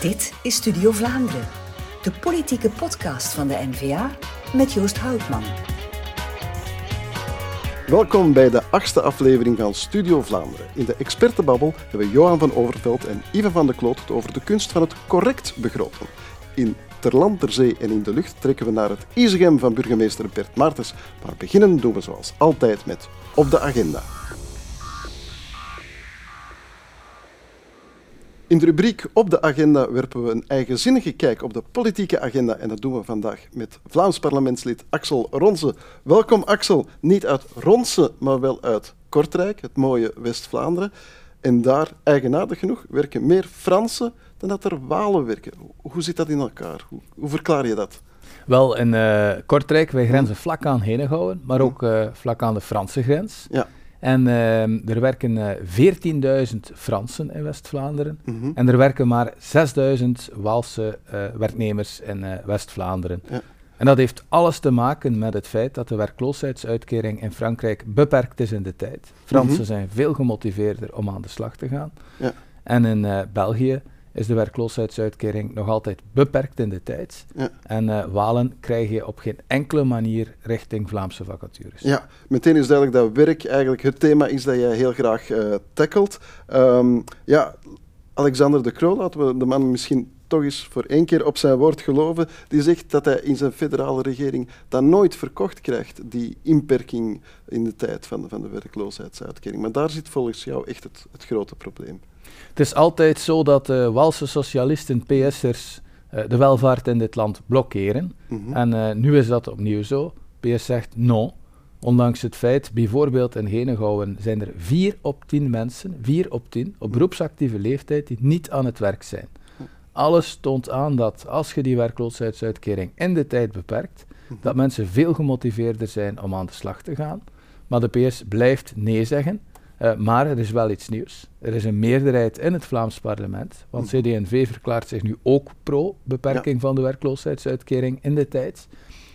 Dit is Studio Vlaanderen, de politieke podcast van de N-VA met Joost Houtman. Welkom bij de achtste aflevering van Studio Vlaanderen. In de expertenbabbel hebben Johan van Overveld en Ivan van de Kloot het over de kunst van het correct begroten. In Ter land, ter zee en in de lucht trekken we naar het Isegem van burgemeester Bert Maartens. Maar beginnen doen we zoals altijd met Op de Agenda. In de rubriek Op de Agenda werpen we een eigenzinnige kijk op de politieke agenda. En dat doen we vandaag met Vlaams parlementslid Axel Ronse. Welkom Axel, niet uit Ronse, maar wel uit Kortrijk, het mooie West-Vlaanderen. En daar, eigenaardig genoeg, werken meer Fransen dan dat er Walen werken. Hoe zit dat in elkaar? Hoe, hoe verklaar je dat? Wel, in uh, Kortrijk, wij grenzen vlak aan Henegouwen, maar ook uh, vlak aan de Franse grens. Ja. En uh, er werken uh, eh, 14.000 Fransen in West-Vlaanderen. Mm -hmm. En er werken maar 6.000 Waalse uh, werknemers in West-Vlaanderen. Ja. En dat heeft alles te maken met het feit dat de werkloosheidsuitkering in Frankrijk beperkt is in de tijd. Fransen mm -hmm. zijn veel gemotiveerder om aan de slag te gaan. Ja. En in België is de werkloosheidsuitkering nog altijd beperkt in de tijd. Ja. En uh, Walen krijg je op geen enkele manier richting Vlaamse vacatures. Ja, meteen is duidelijk dat werk eigenlijk het thema is dat jij heel graag uh, tackelt. Um, ja, Alexander de Croo, laten we de man misschien toch eens voor één keer op zijn woord geloven. Die zegt dat hij in zijn federale regering dat nooit verkocht krijgt, die inperking in de tijd van de, van de werkloosheidsuitkering. Maar daar zit volgens jou echt het, het grote probleem. Het is altijd zo dat de Walse socialisten, PS'ers, uh, de welvaart in dit land blokkeren. Mm -hmm. En uh, nu is dat opnieuw zo. PS zegt no. Ondanks het feit, bijvoorbeeld in Henegouwen zijn er vier op tien mensen, vier op tien, op beroepsactieve leeftijd, die niet aan het werk zijn. Alles toont aan dat als je die werkloosheidsuitkering in de tijd beperkt, dat mensen veel gemotiveerder zijn om aan de slag te gaan. Maar de PS blijft nee zeggen. Uh, maar er is wel iets nieuws. Er is een meerderheid in het Vlaams parlement, want CD&V verklaart zich nu ook pro-beperking ja. van de werkloosheidsuitkering in de tijd.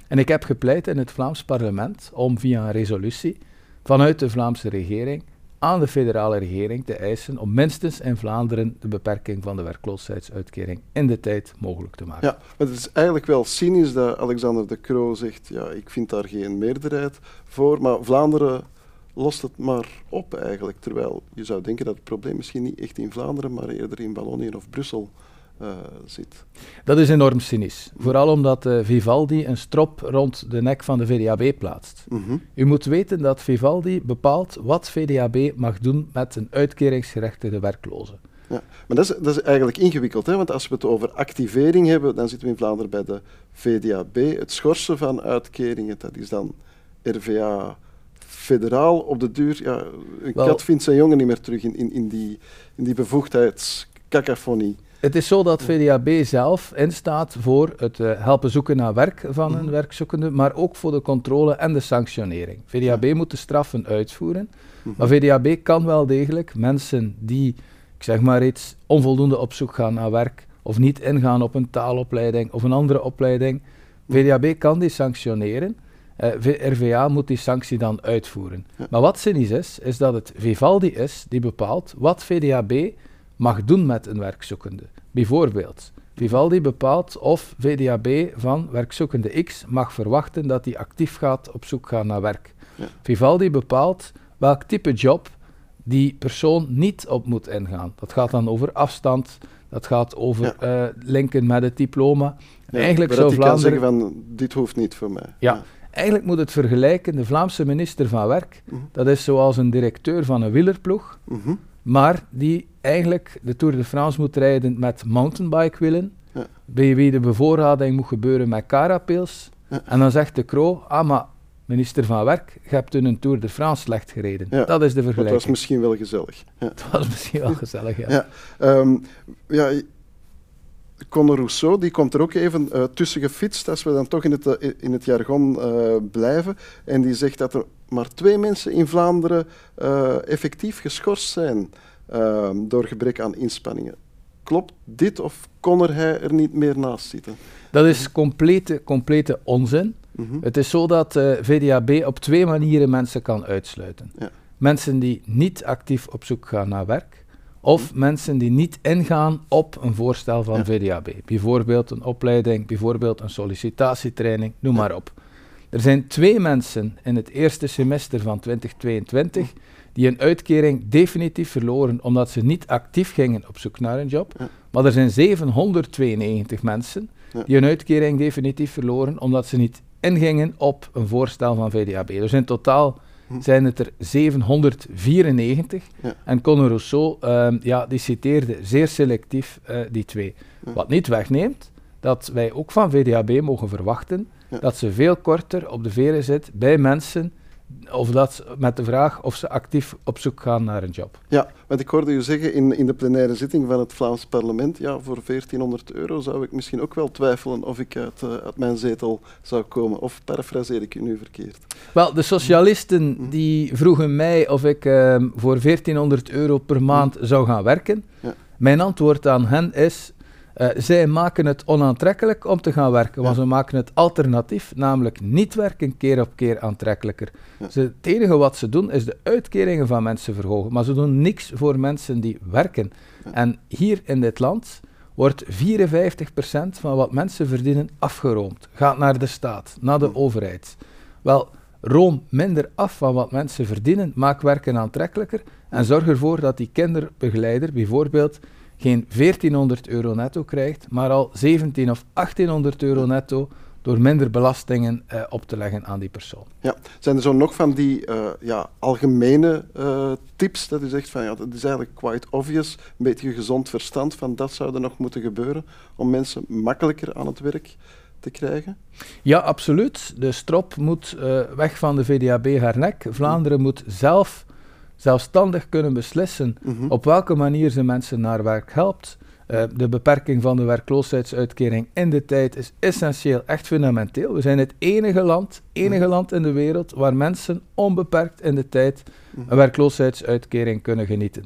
En ik heb gepleit in het Vlaams parlement om via een resolutie vanuit de Vlaamse regering aan de federale regering te eisen om minstens in Vlaanderen de beperking van de werkloosheidsuitkering in de tijd mogelijk te maken. Ja, maar het is eigenlijk wel cynisch dat Alexander de Croo zegt, ja, ik vind daar geen meerderheid voor, maar Vlaanderen lost het maar op eigenlijk. Terwijl je zou denken dat het probleem misschien niet echt in Vlaanderen, maar eerder in Wallonië of Brussel uh, zit. Dat is enorm cynisch. Vooral omdat uh, Vivaldi een strop rond de nek van de VDAB plaatst. Mm -hmm. U moet weten dat Vivaldi bepaalt wat VDAB mag doen met een uitkeringsgerechtigde werkloze. Ja, maar dat is, dat is eigenlijk ingewikkeld, hè? want als we het over activering hebben, dan zitten we in Vlaanderen bij de VDAB. Het schorsen van uitkeringen, dat is dan RVA federaal op de duur. Ja, een Wel, kat vindt zijn jongen niet meer terug in, in, in die, in die. Het is zo dat VDAB zelf instaat voor het uh, helpen zoeken naar werk van een werkzoekende, maar ook voor de controle en de sanctionering. VDAB ja. moet de straffen uitvoeren, mm. maar VDAB kan wel degelijk mensen die, ik zeg maar iets, onvoldoende op zoek gaan naar werk of niet ingaan op een taalopleiding of een andere opleiding, VDAB kan die sanctioneren. Uh, RVA moet die sanctie dan uitvoeren. Ja. Maar wat cynisch is, is dat het Vivaldi is die bepaalt wat VDAB mag doen met een werkzoekende. Bijvoorbeeld, Vivaldi bepaalt of VDAB van werkzoekende X mag verwachten dat hij actief gaat op zoek gaan naar werk. Ja. Vivaldi bepaalt welk type job die persoon niet op moet ingaan. Dat gaat dan over afstand, dat gaat over ja. uh, linken met het diploma. Ja, Eigenlijk zou Vlaanderen... kan zeggen van, dit hoeft niet voor mij. Ja, eigenlijk moet het vergelijken, de Vlaamse minister van Werk, -hmm. dat is zoals een directeur van een wielerploeg, -hmm. maar die eigenlijk de Tour de France moet rijden met mountainbike-wielen, ja. bij wie de bevoorrading moet gebeuren met carapils. Ja. En dan zegt de Croo, ah maar minister van Werk, je hebt toen een Tour de France slecht gereden. Ja. Dat is de vergelijking. Dat was misschien wel gezellig. Ja. Het was misschien wel gezellig, ja. ja. Um, ja Conor Rousseau die komt er ook even uh, tussen gefietst, als we dan toch in het, uh, in het jargon uh, blijven. En die zegt dat er maar twee mensen in Vlaanderen effectief geschorst zijn ehm, door gebrek aan inspanningen. Klopt dit of kon er hij er niet meer naast zitten? Dat is complete, complete onzin. Mm -hmm. Het is zo dat VDAB op twee manieren mensen kan uitsluiten. Ja. Mensen die niet actief op zoek gaan naar werk of mensen die niet ingaan op een voorstel van VDAB. Bijvoorbeeld een opleiding, bijvoorbeeld een sollicitatietraining, noem maar op. Er zijn twee mensen in het eerste semester van 2022 die een uitkering definitief verloren omdat ze niet actief gingen op zoek naar een job. Maar er zijn 792 mensen die een uitkering definitief verloren omdat ze niet ingingen op een voorstel van VDAB. Dus in totaal. Zijn het er 794. En Conor Rousseau, um, ja, die citeerde zeer selectief uh, die twee. Wat niet wegneemt dat wij ook van VDAB mogen verwachten dat ze veel korter op de veren zit bij mensen of dat met de vraag of ze actief op zoek gaan naar een job. Ja, want ik hoorde u zeggen in, in de plenaire zitting van het Vlaams parlement, ja, voor 1400 euro zou ik misschien ook wel twijfelen of ik uit, uh, uit mijn zetel zou komen. Of parafraseer ik u nu verkeerd? Wel, de socialisten mm-hmm. die vroegen mij of ik uh, voor 1400 euro per maand mm. zou gaan werken. Ja. Mijn antwoord aan hen is, uh, zij maken het onaantrekkelijk om te gaan werken, want ze maken het alternatief, namelijk niet werken, keer op keer aantrekkelijker. Ze, het enige wat ze doen is de uitkeringen van mensen verhogen, maar ze doen niks voor mensen die werken. En hier in dit land wordt 54% van wat mensen verdienen afgeroomd, gaat naar de staat, naar de overheid. Wel, room minder af van wat mensen verdienen, maak werken aantrekkelijker en zorg ervoor dat die kinderbegeleider bijvoorbeeld geen 1400 euro netto krijgt, maar al 17 of 1800 euro netto door minder belastingen uh, op te leggen aan die persoon. Ja. Zijn er zo nog van die uh, ja, algemene uh, tips dat u zegt van ja, dat is eigenlijk quite obvious, een beetje gezond verstand van dat zou er nog moeten gebeuren om mensen makkelijker aan het werk te krijgen? Ja, absoluut. De strop moet weg van de VDAB haar nek. Vlaanderen moet zelf zelfstandig kunnen beslissen mhm. op welke manier ze mensen naar werk helpt. Uh, de beperking van de werkloosheidsuitkering in de tijd is essentieel, echt fundamenteel. We zijn het enige land, enige mhm. land in de wereld waar mensen onbeperkt in de tijd mhm. een werkloosheidsuitkering kunnen genieten.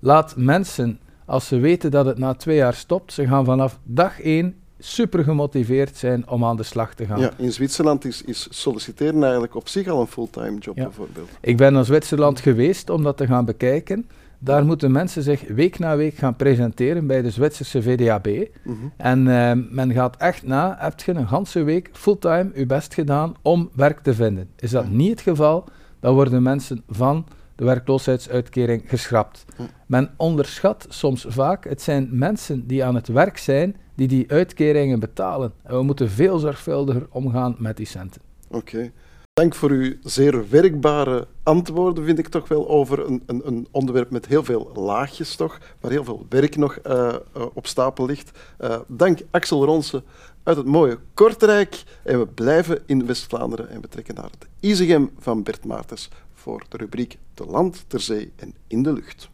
Laat mensen, als ze weten dat het na twee jaar stopt, ze gaan vanaf dag één super gemotiveerd zijn om aan de slag te gaan. Ja, in Zwitserland is, is solliciteren eigenlijk op zich al een fulltime job bijvoorbeeld. Ik ben naar Zwitserland geweest om dat te gaan bekijken. Daar moeten mensen zich week na week gaan presenteren bij de Zwitserse VDAB. Mhm. En uh, men gaat echt na, heb je een ganse week fulltime je best gedaan om werk te vinden. Is dat niet het geval, dan worden mensen van de werkloosheidsuitkering geschrapt. Men onderschat soms vaak, het zijn mensen die aan het werk zijn, die die uitkeringen betalen. En we moeten veel zorgvuldiger omgaan met die centen. Oké. Dank voor uw zeer werkbare antwoorden, vind ik toch wel, over een, een, een onderwerp met heel veel laagjes, toch, waar heel veel werk nog uh, uh, op stapel ligt. Uh, dank Axel Ronsen uit het mooie Kortrijk. En we blijven in West-Vlaanderen en we trekken naar het Isegem van Bert Maartens voor de rubriek Te land, ter zee en in de lucht.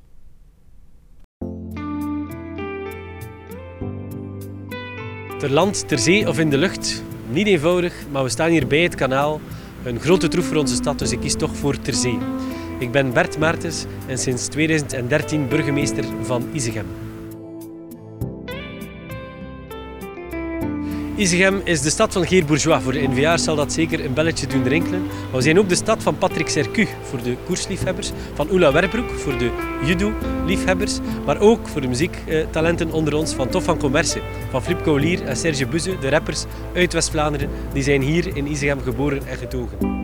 Ter land, ter zee of in de lucht, niet eenvoudig, maar we staan hier bij het kanaal. Een grote troef voor onze stad, dus ik kies toch voor ter zee. Ik ben Bert Maartens en sinds 2013 burgemeester van Isegem. Isegem is de stad van Geer Bourgeois. Voor de NVA zal dat zeker een belletje doen rinkelen. Maar we zijn ook de stad van Patrick Sercu voor de koersliefhebbers, van Oela Werbroek voor de judo-liefhebbers, maar ook voor de muziektalenten onder ons van Tof van Commerce, van Flip Kaulier en Serge Buze, de rappers uit West-Vlaanderen. Die zijn hier in Isegem geboren en getogen.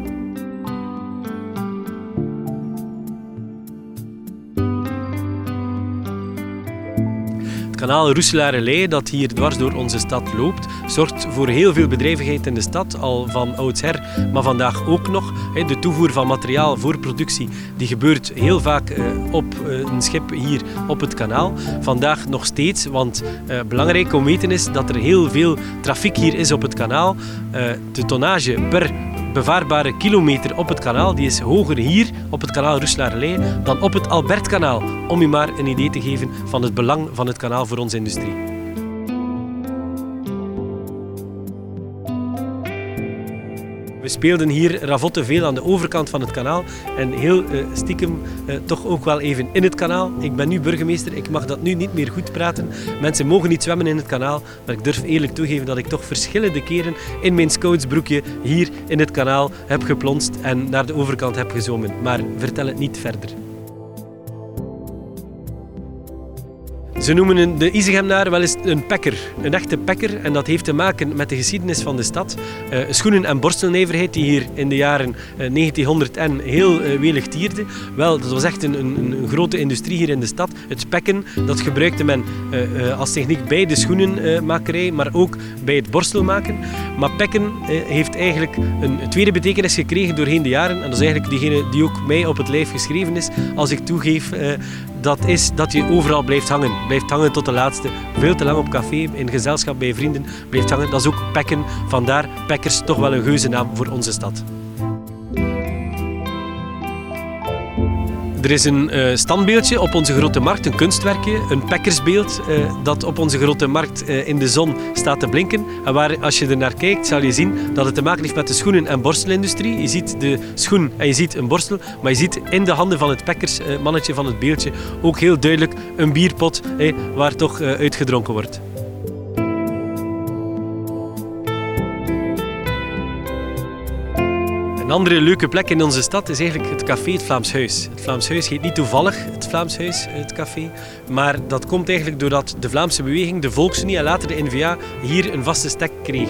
Kanaal Roeselare dat hier dwars door onze stad loopt, zorgt voor heel veel bedrijvigheid in de stad, al van oudsher, maar vandaag ook nog. De toevoer van materiaal voor productie die gebeurt heel vaak eh, op eh, een schip hier op het kanaal. Vandaag nog steeds, want eh, belangrijk om weten is dat er heel veel trafiek hier is op het kanaal. De tonnage per bevaarbare kilometer op het kanaal, die is hoger hier op het kanaal Roeselaarlei dan op het Albertkanaal. Om u maar een idee te geven van het belang van het kanaal voor onze industrie. Speelden hier ravotten veel aan de overkant van het kanaal en heel uh, stiekem uh, toch ook wel even in het kanaal. Ik ben nu burgemeester, ik mag dat nu niet meer goed praten. Mensen mogen niet zwemmen in het kanaal, maar ik durf eerlijk toegeven dat ik toch verschillende keren in mijn scoutsbroekje hier in het kanaal heb geplonst en naar de overkant heb gezwommen. Maar vertel het niet verder. Ze noemen de Izegemnaar wel eens een pekker, een echte pekker. En dat heeft te maken met de geschiedenis van de stad. Uh, schoenen- en borstelnijverheid die hier in de jaren 1900 en heel uh, welig tierde. Wel, dat was echt een, een, een, grote industrie hier in de stad. Het pekken, dat gebruikte men als techniek bij de schoenenmakerij, maar ook bij het borstelmaken. Maar pekken heeft eigenlijk een tweede betekenis gekregen doorheen de jaren. En dat is eigenlijk diegene die ook mij op het lijf geschreven is. Als ik toegeef dat is dat je overal blijft hangen. Blijft hangen tot de laatste. Veel te lang op café, in gezelschap bij vrienden blijft hangen. Dat is ook pekken. Vandaar Pekkers toch wel een geuzennaam voor onze stad. Er is een uh, standbeeldje op onze grote markt, een kunstwerkje, een pekkersbeeld, uh, dat op onze grote markt uh, in de zon staat te blinken. En waar, als je er naar kijkt, zal je zien dat het te maken heeft met de schoenen- en borstelindustrie. Je ziet de schoen en je ziet een borstel, maar je ziet in de handen van het pekkersmannetje van het beeldje ook heel duidelijk een bierpot waar toch uitgedronken wordt. Een andere leuke plek in onze stad is eigenlijk het café Het Vlaams Huis. Het Vlaams Huis heet niet toevallig het Vlaams Huis, het café. Maar dat komt eigenlijk doordat de Vlaamse beweging, de Volksunie en later de N-VA hier een vaste stek kreeg.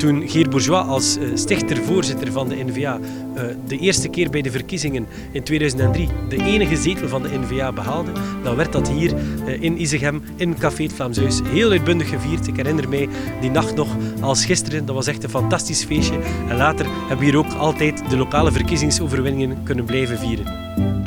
Toen Geer Bourgeois als uh, stichter-voorzitter van de N-VA uh, de eerste keer bij de verkiezingen in 2003 de enige zetel van de N-VA behaalde, dan werd dat hier uh, in Isegem, in Café het Vlaams Huis, heel uitbundig gevierd. Ik herinner mij die nacht nog als gisteren. Dat was echt een fantastisch feestje. En later hebben we hier ook altijd de lokale verkiezingsoverwinningen kunnen blijven vieren.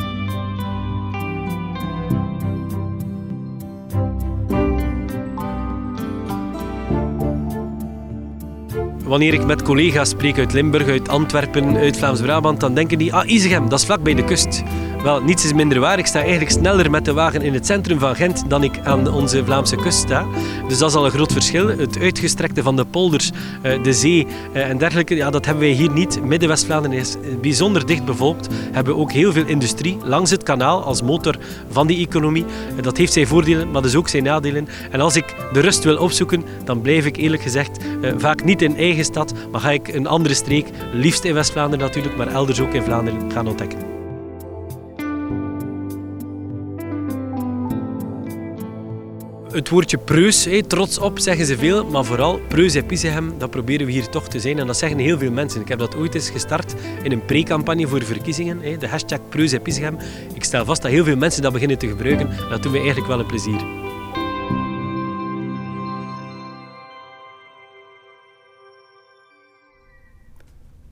Wanneer ik met collega's spreek uit Limburg, uit Antwerpen, uit Vlaams-Brabant, dan denken die, ah, Isegem, dat is vlak bij de kust. Wel, niets is minder waar. Ik sta eigenlijk sneller met de wagen in het centrum van Gent dan ik aan onze Vlaamse kust sta. Dus dat is al een groot verschil. Het uitgestrekte van de polders, eh, de zee eh, en dergelijke, ja, dat hebben wij hier niet. Midden-West-Vlaanderen is bijzonder dicht bevolkt. Hebben ook heel veel industrie langs het kanaal als motor van die economie. Dat heeft zijn voordelen, maar dus ook zijn nadelen. En als ik de rust wil opzoeken, dan blijf ik eerlijk gezegd eh, vaak niet in eigen stad, maar ga ik een andere streek, liefst in West-Vlaanderen natuurlijk, maar elders ook in Vlaanderen gaan ontdekken. Het woordje preus, hé, trots op zeggen ze veel, maar vooral preus episehem, dat proberen we hier toch te zijn. En dat zeggen heel veel mensen. Ik heb dat ooit eens gestart in een pre-campagne voor verkiezingen, hé, de hashtag preus episehem. Ik stel vast dat heel veel mensen dat beginnen te gebruiken. Dat doen we eigenlijk wel een plezier.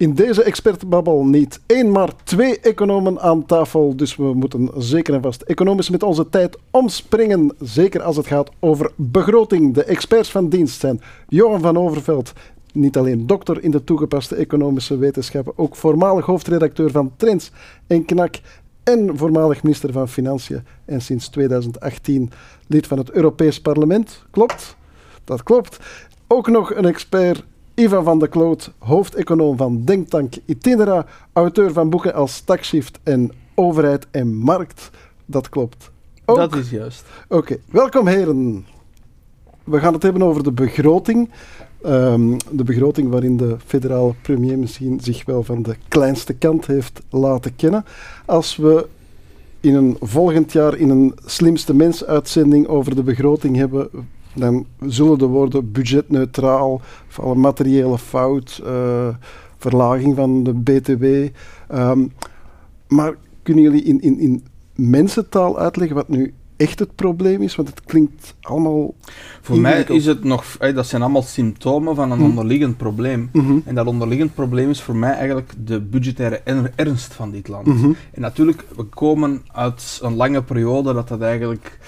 In deze expertbabbel niet één, maar twee economen aan tafel. Dus we moeten zeker en vast economisch met onze tijd omspringen. Zeker als het gaat over begroting. De experts van dienst zijn Johan van Overveld, niet alleen dokter in de toegepaste economische wetenschappen, ook voormalig hoofdredacteur van Trends en Knak en voormalig minister van Financiën en sinds 2018 lid van het Europees Parlement. Klopt? Dat klopt. Ook nog een expert Ivan van de Kloot, hoofdeconoom van Denktank Itinera, auteur van boeken als Taxshift en Overheid en Markt. Dat klopt. Ook. Dat is juist. Oké, welkom heren. We gaan het hebben over de begroting. Um, de begroting waarin de federale premier misschien zich wel van de kleinste kant heeft laten kennen. Als we in een volgend jaar in een slimste mens uitzending over de begroting hebben, dan zullen de woorden budgetneutraal, alle materiële fout, uh, verlaging van de BTW. Um, ehm, maar kunnen jullie in, in, in mensentaal uitleggen wat nu echt het probleem is? Want het klinkt allemaal. Voor mij is het nog. dat zijn allemaal symptomen van een hm. onderliggend probleem. Mhm. En dat onderliggend probleem is voor mij eigenlijk de budgettaire ernst van dit land. Mhm. En natuurlijk, we komen uit een lange periode dat dat eigenlijk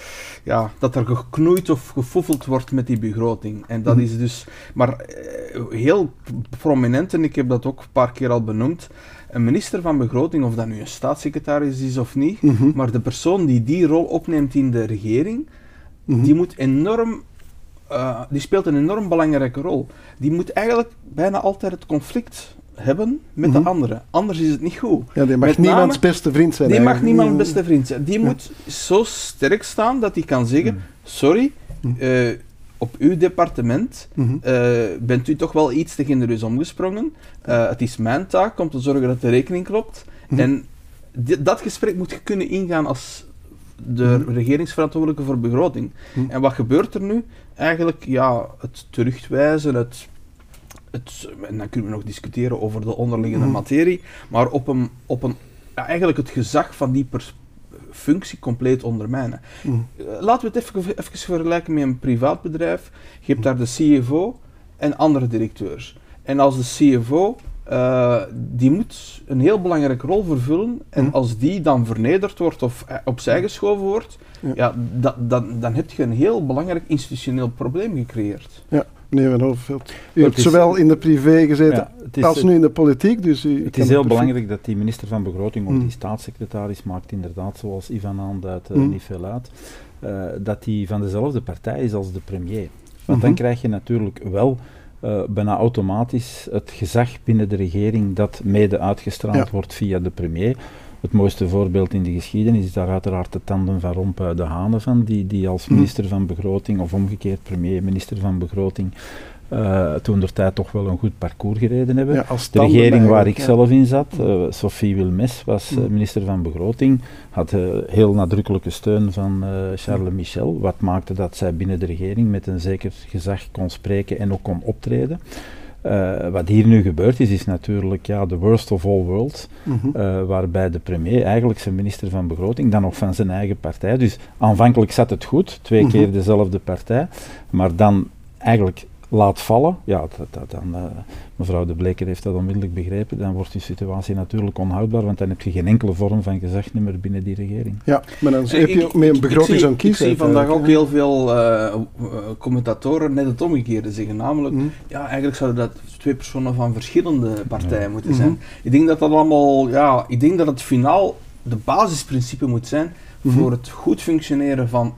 ja, dat er geknoeid of gefoefeld wordt met die begroting. En dat mhm. is dus, maar eh, heel prominent, en ik heb dat ook een paar keer al benoemd, een minister van begroting, of dat nu een staatssecretaris is of niet, mhm. maar de persoon die die rol opneemt in de regering, mhm. die moet enorm uh, die speelt een enorm belangrijke rol. Die moet eigenlijk bijna altijd het conflict hebben met de mhm. anderen. Anders is het niet goed. Ja, die mag met niemands beste vriend zijn. Die mag niemands beste vriend zijn. Die moet zo sterk staan dat hij kan zeggen: mhm. Sorry, mhm. Eh, op uw departement uh, bent u toch wel iets te genereus omgesprongen. Uh, het is mijn taak om te zorgen dat de rekening klopt. En dat gesprek moet je kunnen ingaan als de regeringsverantwoordelijke voor begroting. En wat gebeurt er nu? Eigenlijk ja, het terugwijzen, het, het, en dan kunnen we nog discussiëren over de onderliggende materie, maar op een, op een, ja, eigenlijk het gezag van die functie compleet ondermijnen. Eh, Laten we het even, even vergelijken met een privaat bedrijf. Je hebt daar de CFO en andere directeurs. En als de CFO, eh, die moet een heel belangrijke rol vervullen. En als die dan vernederd wordt of eh, opzij geschoven wordt, Ja. ja. dat, dat, dan heb je een heel belangrijk institutioneel probleem gecreëerd. Ja, meneer Van Overveld. U hebt is- zowel in de privé gezeten Ja, als nu in de politiek, dus u Het is heel belangrijk dat die minister van Begroting, of Mm. die staatssecretaris, maakt inderdaad, zoals Ivan aanduidt, eh, Mm. niet veel uit, eh, dat die van dezelfde partij is als de premier. Want dan Mhm. krijg je natuurlijk wel eh, bijna automatisch het gezag binnen de regering dat mede uitgestraald Ja. wordt via de premier. Het mooiste voorbeeld in de geschiedenis is daar uiteraard de tanden van Rompuy de Hane van, die, die als Mhm. minister van Begroting, of omgekeerd premier, minister van Begroting, eh, toen der tijd toch wel een goed parcours gereden hebben. Ja, De regering waar ik ja. zelf in zat, eh, Sophie Wilmes, was eh, Mm. minister van Begroting, had heel nadrukkelijke steun van Charles Michel, wat maakte dat zij binnen de regering met een zeker gezag kon spreken en ook kon optreden. Eh, wat hier nu gebeurd is, is natuurlijk ja, the worst of all worlds, Mhm. eh, waarbij de premier eigenlijk zijn minister van Begroting, dan nog van zijn eigen partij, dus aanvankelijk zat het goed, twee Mhm. keer dezelfde partij, maar dan eigenlijk laat vallen, ja, dat, dat, dan, eh, mevrouw De Bleker heeft dat onmiddellijk begrepen, dan wordt die situatie natuurlijk onhoudbaar, want dan heb je geen enkele vorm van gezag meer binnen die regering. Ja, maar dan Ik- heb je ook met een begroting ik zie- zo'n kies. Ik zie vandaag ook heel veel eh, eh, commentatoren net het omgekeerde zeggen. Namelijk, Mhm. ja, eigenlijk zouden dat twee personen van verschillende partijen Ja. moeten Mhm. zijn. Ik denk dat dat allemaal, ja, ik denk dat het finaal de basisprincipe moet zijn Mhm. voor het goed functioneren van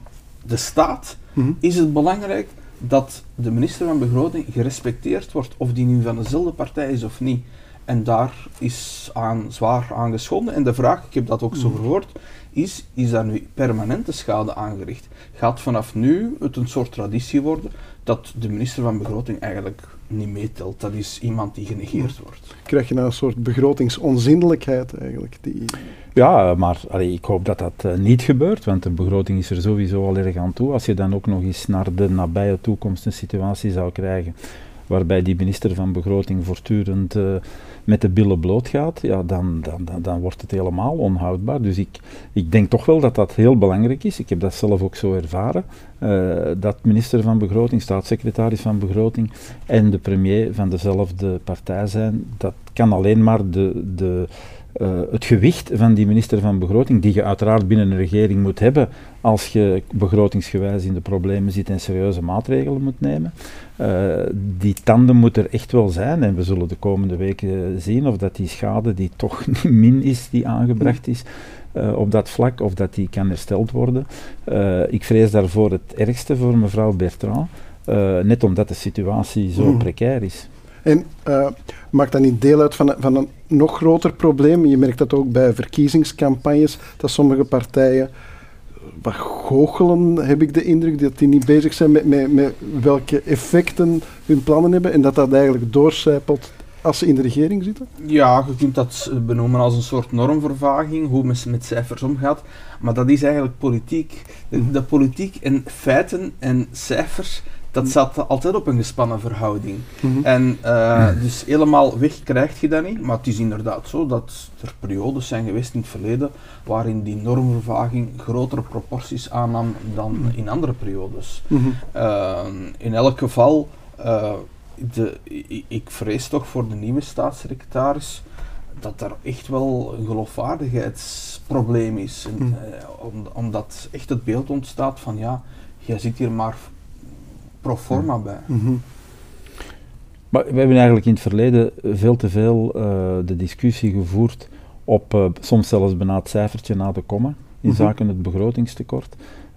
de staat. Mhm. Is het belangrijk dat de minister van Begroting gerespecteerd wordt, of die nu van dezelfde partij is of niet. En daar is aan, zwaar aan geschonden. En de vraag, ik heb dat ook zo Mhm. verhoord, is, is daar nu permanente schade aangericht? Gaat vanaf nu het een soort traditie worden dat de minister van Begroting eigenlijk niet meetelt? Dat is iemand die genegeerd wordt. Krijg je nou een soort begrotingsonzindelijkheid eigenlijk. Die, Ja, maar allee, ik hoop dat dat eh, niet gebeurt, want de begroting is er sowieso al erg aan toe. Als je dan ook nog eens naar de nabije toekomst een situatie zou krijgen waarbij die minister van Begroting voortdurend eh, met de billen bloot gaat, ja, dan, dan, dan, dan wordt het helemaal onhoudbaar. Dus ik, ik denk toch wel dat dat heel belangrijk is. Ik heb dat zelf ook zo ervaren, eh, dat minister van Begroting, staatssecretaris van Begroting en de premier van dezelfde partij zijn. Dat kan alleen maar de... de eh, het gewicht van die minister van Begroting, die je uiteraard binnen een regering moet hebben als je begrotingsgewijs in de problemen zit en serieuze maatregelen moet nemen. Eh, die tanden moet er echt wel zijn en we zullen de komende weken zien of dat die schade die toch niet min is, die aangebracht is, eh, op dat vlak, of dat die kan hersteld worden. Ik vrees daarvoor het ergste voor mevrouw Bertrand, net omdat de situatie zo Mm. precair is. En maakt dat niet deel uit van, een- van een nog groter probleem? Je merkt dat ook bij verkiezingscampagnes, dat sommige partijen wat goochelen, heb ik de indruk, dat die niet bezig zijn met, met, met welke effecten hun plannen hebben en dat dat eigenlijk doorcijpelt als ze in de regering zitten? Ja, je kunt dat benoemen als een soort normvervaging, hoe men met cijfers omgaat. Maar dat is eigenlijk politiek. De, de politiek en feiten en cijfers, dat staat altijd op een gespannen verhouding. Mhm. En eh, dus helemaal weg krijg je dat niet. Maar het is inderdaad zo dat er periodes zijn geweest in het verleden waarin die normvervaging grotere proporties aannam dan in andere periodes. Mhm. Uh, in elk geval, uh, de, ik, ik vrees toch voor de nieuwe staatssecretaris dat er echt wel een geloofwaardigheidsprobleem is. En, Mm. uh, om, omdat echt het beeld ontstaat van ja, jij zit hier maar pro forma bij. Mhm. Maar we hebben eigenlijk in het verleden veel te veel uh, de discussie gevoerd op uh, soms zelfs bijna het cijfertje na de komma in Mhm. zaken het begrotingstekort.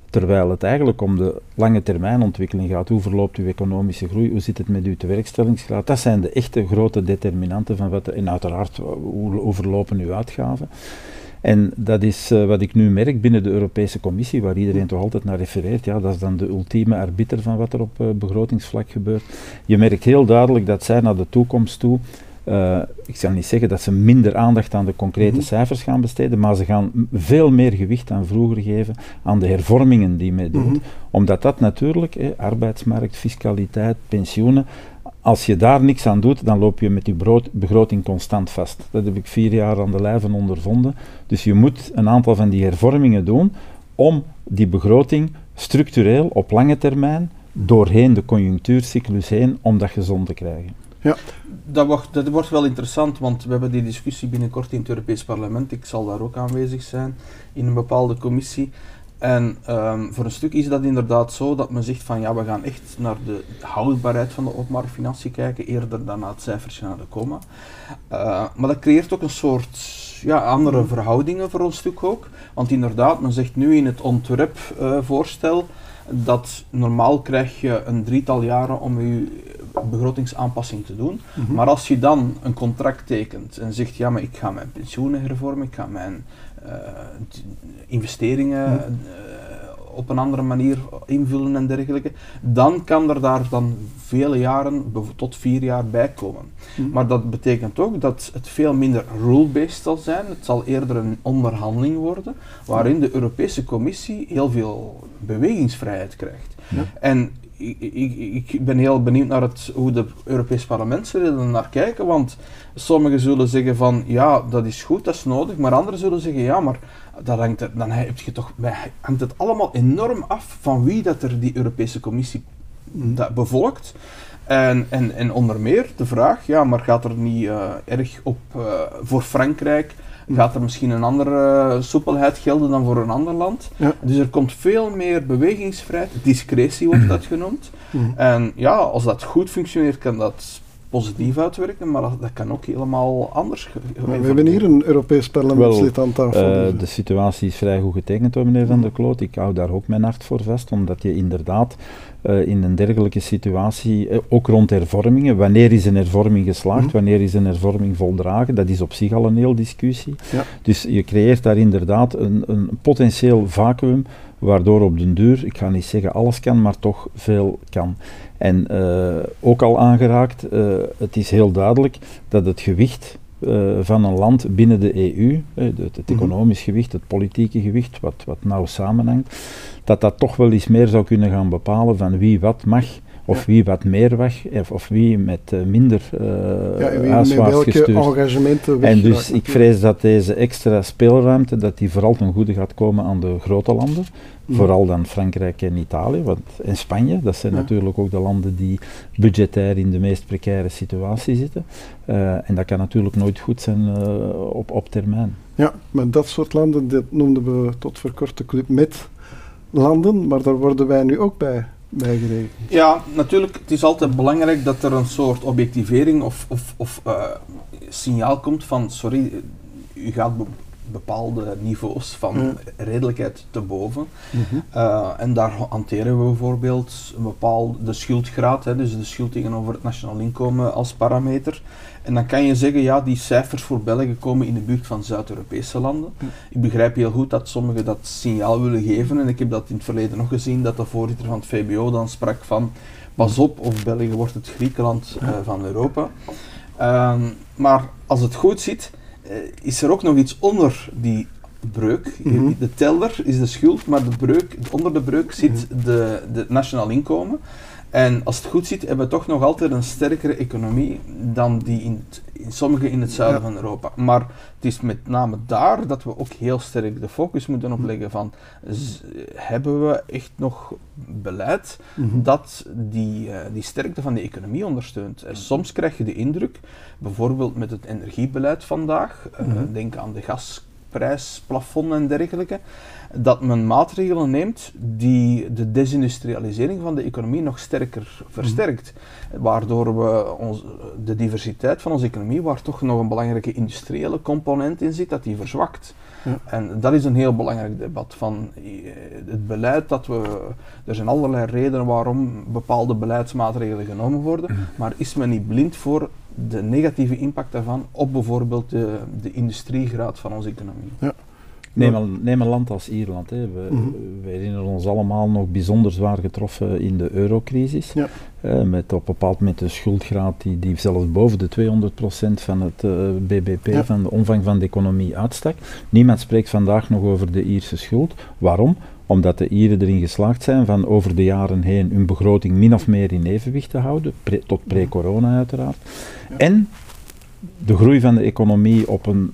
Terwijl het eigenlijk om de lange termijn ontwikkeling gaat. Hoe verloopt uw economische groei? Hoe zit het met uw tewerkstellingsgraad? Dat zijn de echte grote determinanten van wat. En uiteraard, hoe, hoe verlopen uw uitgaven? En dat is uh, wat ik nu merk binnen de Europese Commissie, waar iedereen toch altijd naar refereert. Ja, dat is dan de ultieme arbiter van wat er op uh, begrotingsvlak gebeurt. Je merkt heel duidelijk dat zij naar de toekomst toe Uh, ik zal niet zeggen dat ze minder aandacht aan de concrete mhm. cijfers gaan besteden, maar ze gaan veel meer gewicht dan vroeger geven aan de hervormingen die men doet. Mhm. Omdat dat natuurlijk, arbeidsmarkt, fiscaliteit, pensioenen, als je daar niks aan doet, dan loop je met je begroting constant vast. Dat heb ik vier jaar aan de lijve ondervonden. Dus je moet een aantal van die hervormingen doen om die begroting structureel op lange termijn doorheen de conjunctuurcyclus heen om dat gezond te krijgen. Ja. Dat wordt, dat wordt wel interessant, want we hebben die discussie binnenkort in het Europees Parlement. Ik zal daar ook aanwezig zijn in een bepaalde commissie. En um, voor een stuk is dat inderdaad zo dat men zegt van ja, we gaan echt naar de houdbaarheid van de openbare financiën kijken, eerder dan naar het cijfertje naar de komma. Uh, maar dat creëert ook een soort ja, andere verhoudingen voor een stuk ook. Want inderdaad, men zegt nu in het ontwerpvoorstel uh, dat normaal krijg je een drietal jaren om je begrotingsaanpassing te doen. Mhm. Maar als je dan een contract tekent en zegt ja, maar ik ga mijn pensioenen hervormen, ik ga mijn investeringen mhm. uh, op een andere manier invullen en dergelijke, dan kan er daar dan vele jaren, tot vier jaar bij komen. Mhm. Maar dat betekent ook dat het veel minder rule-based zal zijn. Het zal eerder een onderhandeling worden, waarin de Europese Commissie heel veel bewegingsvrijheid krijgt. Ja. En ik, ben heel benieuwd naar het, hoe de Europese parlementsleden naar kijken, want sommigen zullen zeggen van ja, dat is goed, dat is nodig, maar anderen zullen zeggen ja, maar dat hangt dan heb je toch, hangt het allemaal enorm af van wie dat er die Europese Commissie dat bevolkt. En, en, en onder meer de vraag, ja, maar gaat er niet uh, erg op uh, voor Frankrijk gaat er misschien een andere soepelheid gelden dan voor een ander land. Dus er komt veel meer bewegingsvrijheid, discretie wordt dat genoemd. Mhm. En ja, als dat goed functioneert, kan dat positief uitwerken, maar dat, kan ook helemaal anders. we hebben hier een Europees parlementslid aan tafel. Uh, de situatie is vrij goed getekend door meneer Van der Kloot. Ik hou daar ook mijn hart voor vast, omdat je inderdaad uh, in een dergelijke situatie, uh, ook rond hervormingen, wanneer is een hervorming geslaagd, mm wanneer is een hervorming voldragen, dat is op zich al een heel discussie. Ja. Dus je creëert daar inderdaad een, een potentieel vacuüm waardoor op den duur, ik ga niet zeggen alles kan, maar toch veel kan. En uh, ook al aangeraakt, uh, het is heel duidelijk dat het gewicht uh, van een land binnen de EU, het, het mhm. economisch gewicht, het politieke gewicht, wat, wat nauw samenhangt, dat dat toch wel eens meer zou kunnen gaan bepalen van wie wat mag of wie wat meer weg, of, of wie met uh, minder uh, ja, gestuurd. En dus ik vrees dat deze extra speelruimte, dat die vooral ten goede gaat komen aan de grote landen, vooral dan Frankrijk en Italië, want, en Spanje, dat zijn natuurlijk ook de landen die budgetair in de meest precaire situatie zitten. Uh, en dat kan natuurlijk nooit goed zijn op, op termijn. Ja, maar dat soort landen, dat noemden we tot voor kort de club met landen, maar daar worden wij nu ook bij bijgerekend. Ja, natuurlijk. Het is altijd belangrijk dat er een soort objectivering of, of, of uh, signaal komt van, sorry, u gaat bepaalde niveaus van redelijkheid te boven. Uh, en daar hanteren we bijvoorbeeld een bepaalde schuldgraad, hè, dus de schuld tegenover het nationaal inkomen als parameter. En dan kan je zeggen, ja, die cijfers voor België komen in de buurt van Zuid-Europese landen. Ik begrijp heel goed dat sommigen dat signaal willen geven. En ik heb dat in het verleden nog gezien, dat de voorzitter van het VBO dan sprak van, pas op, of België wordt het Griekenland uh, van Europa. Uh, maar als het goed zit, uh, is er ook nog iets onder die breuk. Mhm. De teller is de schuld, maar de breuk, onder de breuk zit mhm. de, de nationaal inkomen. En als het goed zit, hebben we toch nog altijd een sterkere economie dan die in, in sommige in het zuiden van Europa. Maar het is met name daar dat we ook heel sterk de focus moeten opleggen van, hebben we echt nog beleid mhm. dat die, uh, die sterkte van de economie ondersteunt? En soms krijg je de indruk, bijvoorbeeld met het energiebeleid vandaag, uh, denk aan de gasprijsplafond en dergelijke, dat men maatregelen neemt die de desindustrialisering van de economie nog sterker versterkt. Waardoor we ons, de diversiteit van onze economie, waar toch nog een belangrijke industriële component in zit, dat die verzwakt. Ja. En dat is een heel belangrijk debat van eh, het beleid dat we. Er zijn allerlei redenen waarom bepaalde beleidsmaatregelen genomen worden, maar is men niet blind voor de negatieve impact daarvan op bijvoorbeeld de, de industriegraad van onze economie? Ja. Neem, een, neem een land als Ierland. Hè. We, Mhm. we herinneren ons allemaal nog bijzonder zwaar getroffen in de eurocrisis. Ja. Eh, met op een bepaald moment een schuldgraad die, die zelfs boven de 200% van het eh, BBP, Ja. van de omvang van de economie uitstak. Niemand spreekt vandaag nog over de Ierse schuld. Waarom? Omdat de Ieren erin geslaagd zijn van over de jaren heen hun begroting min of meer in evenwicht te houden, pre- tot pre-corona uiteraard. Ja. En de groei van de economie op een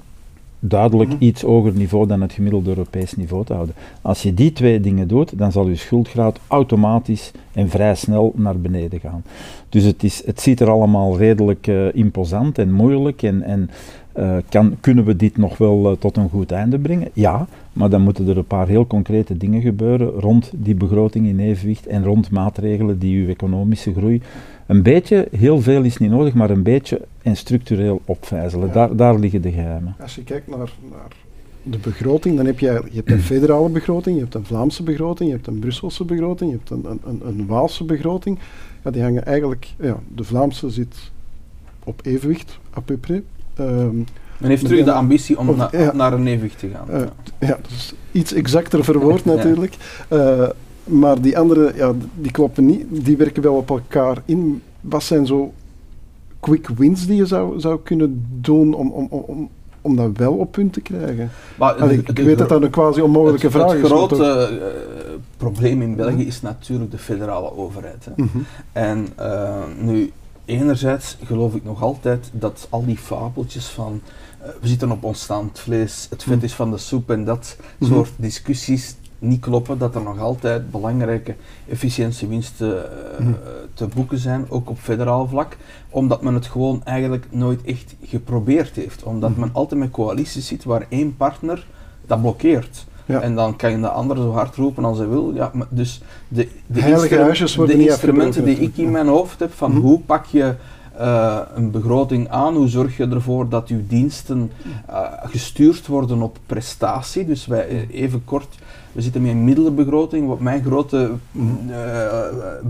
duidelijk Mhm. iets hoger niveau dan het gemiddelde Europees niveau te houden. Als je die twee dingen doet, dan zal je schuldgraad automatisch en vrij snel naar beneden gaan. Dus het, is, het ziet er allemaal redelijk eh, imposant en moeilijk en, en eh, kan, kunnen we dit nog wel eh, tot een goed einde brengen? Ja, maar dan moeten er een paar heel concrete dingen gebeuren rond die begroting in evenwicht en rond maatregelen die uw economische groei een beetje, heel veel is niet nodig, maar een beetje en structureel opvijzelen. Ja. Daar, daar liggen de geheimen. Als je kijkt naar, naar de begroting, dan heb je, je hebt een federale begroting, je hebt een Vlaamse begroting, je hebt een Brusselse begroting, je hebt een, een, een, een Waalse begroting. Ja, die hangen eigenlijk, ja, de Vlaamse zit op evenwicht, à peu près. Ehm, Men heeft terug de ambitie om Of- na- ja. naar een evenwicht te gaan. Eh, Ja. ja, dat is iets exacter verwoord Ja. natuurlijk. Eh, maar die andere, ja, die kloppen niet. Die werken wel op elkaar in. Wat zijn zo quick wins die je zou, zou kunnen doen om, om, om, om, om dat wel op punt te krijgen? Maar Allee, ik weet dat dat een quasi onmogelijke het, vraag het is. maar grote eh, probleem in België is natuurlijk de federale overheid. Hè. Mhm. En eh, nu, enerzijds geloof ik nog altijd dat al die fabeltjes van eh, we zitten op ons standvlees, het vet Mhm. is van de soep en dat Mhm. soort discussies niet kloppen, dat er nog altijd belangrijke efficiëntiewinsten eh, Mhm. te boeken zijn, ook op federaal vlak, omdat men het gewoon eigenlijk nooit echt geprobeerd heeft. Omdat Mhm. men altijd met coalities zit waar één partner dat blokkeert. Ja. En dan kan je de ander zo hard roepen als hij wil. Ja, maar dus de, de, instru- huisjes worden de instrumenten die ik in mijn hoofd heb, van Mhm. hoe pak je eh, een begroting aan, hoe zorg je ervoor dat uw diensten eh, gestuurd worden op prestatie. Dus wij, even kort, we zitten met een middelenbegroting. Wat mijn grote eh,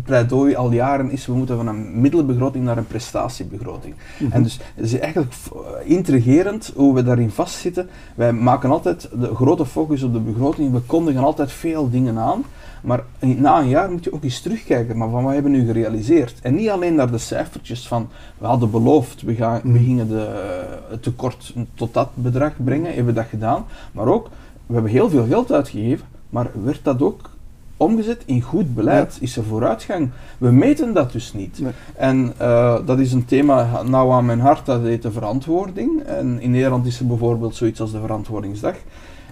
pleidooi al jaren is, we moeten van een middelenbegroting naar een prestatiebegroting. Mhm. En dus het is eigenlijk f- intrigerend hoe we daarin vastzitten. Wij maken altijd de grote focus op de begroting. We kondigen altijd veel dingen aan. Maar na een jaar moet je ook eens terugkijken. Maar van wat hebben we nu gerealiseerd? En niet alleen naar de cijfertjes van we hadden beloofd, we, gaan, we Mhm. gingen de, het tekort tot dat bedrag brengen. Hebben we dat gedaan? Maar ook, we hebben heel veel geld uitgegeven. Maar werd dat ook omgezet in goed beleid? Is er vooruitgang? We meten dat dus niet. Nee. En eh, dat is een thema nou aan mijn hart, dat heet de verantwoording. En in Nederland is er bijvoorbeeld zoiets als de verantwoordingsdag.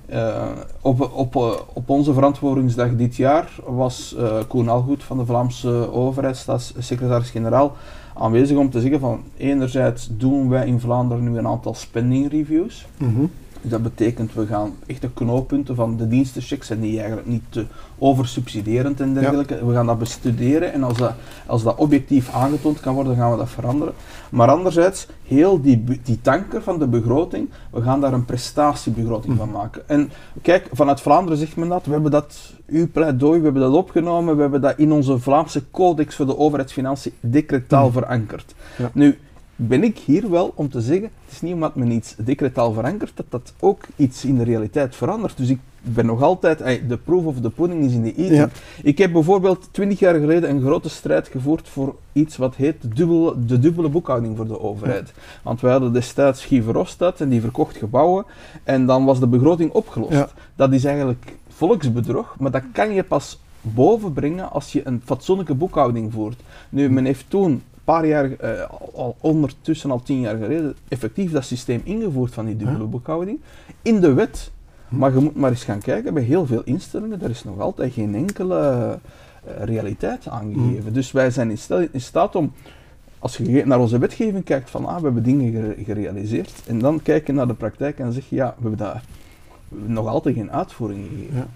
Eh, op, op, eh, op onze verantwoordingsdag dit jaar was Koen Algoed van de Vlaamse overheid, staatssecretaris-generaal, aanwezig om te zeggen van enerzijds doen wij in Vlaanderen nu een aantal spending reviews. Mhm. Dat betekent, we gaan echte knooppunten van de dienstenchecks en die eigenlijk niet te oversubsiderend en dergelijke. We gaan dat bestuderen en als dat, als dat objectief aangetoond kan worden, gaan we dat veranderen. Maar anderzijds, heel die, die tanker van de begroting, we gaan daar een prestatiebegroting van maken. En kijk, vanuit Vlaanderen zegt men dat, we hebben dat, uw pleidooi, we hebben dat opgenomen, we hebben dat in onze Vlaamse codex voor de overheidsfinanciën decretaal Mhm. verankerd. Ja. Nu, ben ik hier wel om te zeggen, het is niet omdat men iets decretaal verankert, dat dat ook iets in de realiteit verandert. Dus ik ben nog altijd, de proof of the pudding is in de eating. Ja. Ik heb bijvoorbeeld twintig jaar geleden een grote strijd gevoerd voor iets wat heet de dubbele, de dubbele boekhouding voor de overheid. Want wij hadden destijds Guy Verhofstadt en die verkocht gebouwen en dan was de begroting opgelost. Ja. Dat is eigenlijk volksbedrog, maar dat kan je pas bovenbrengen als je een fatsoenlijke boekhouding voert. Nu, men heeft toen paar jaar, eh, al, ondertussen al tien jaar geleden, effectief dat systeem ingevoerd van die dubbele boekhouding in de wet. Maar je moet maar eens gaan kijken, bij heel veel instellingen, daar is nog altijd geen enkele eh, realiteit aangegeven. Dus wij zijn in, stel- in staat om, als je naar onze wetgeving kijkt, van ah, we hebben dingen gere- gerealiseerd, en dan kijken naar de praktijk en zeg je, ja, we hebben daar nog altijd geen uitvoering gegeven.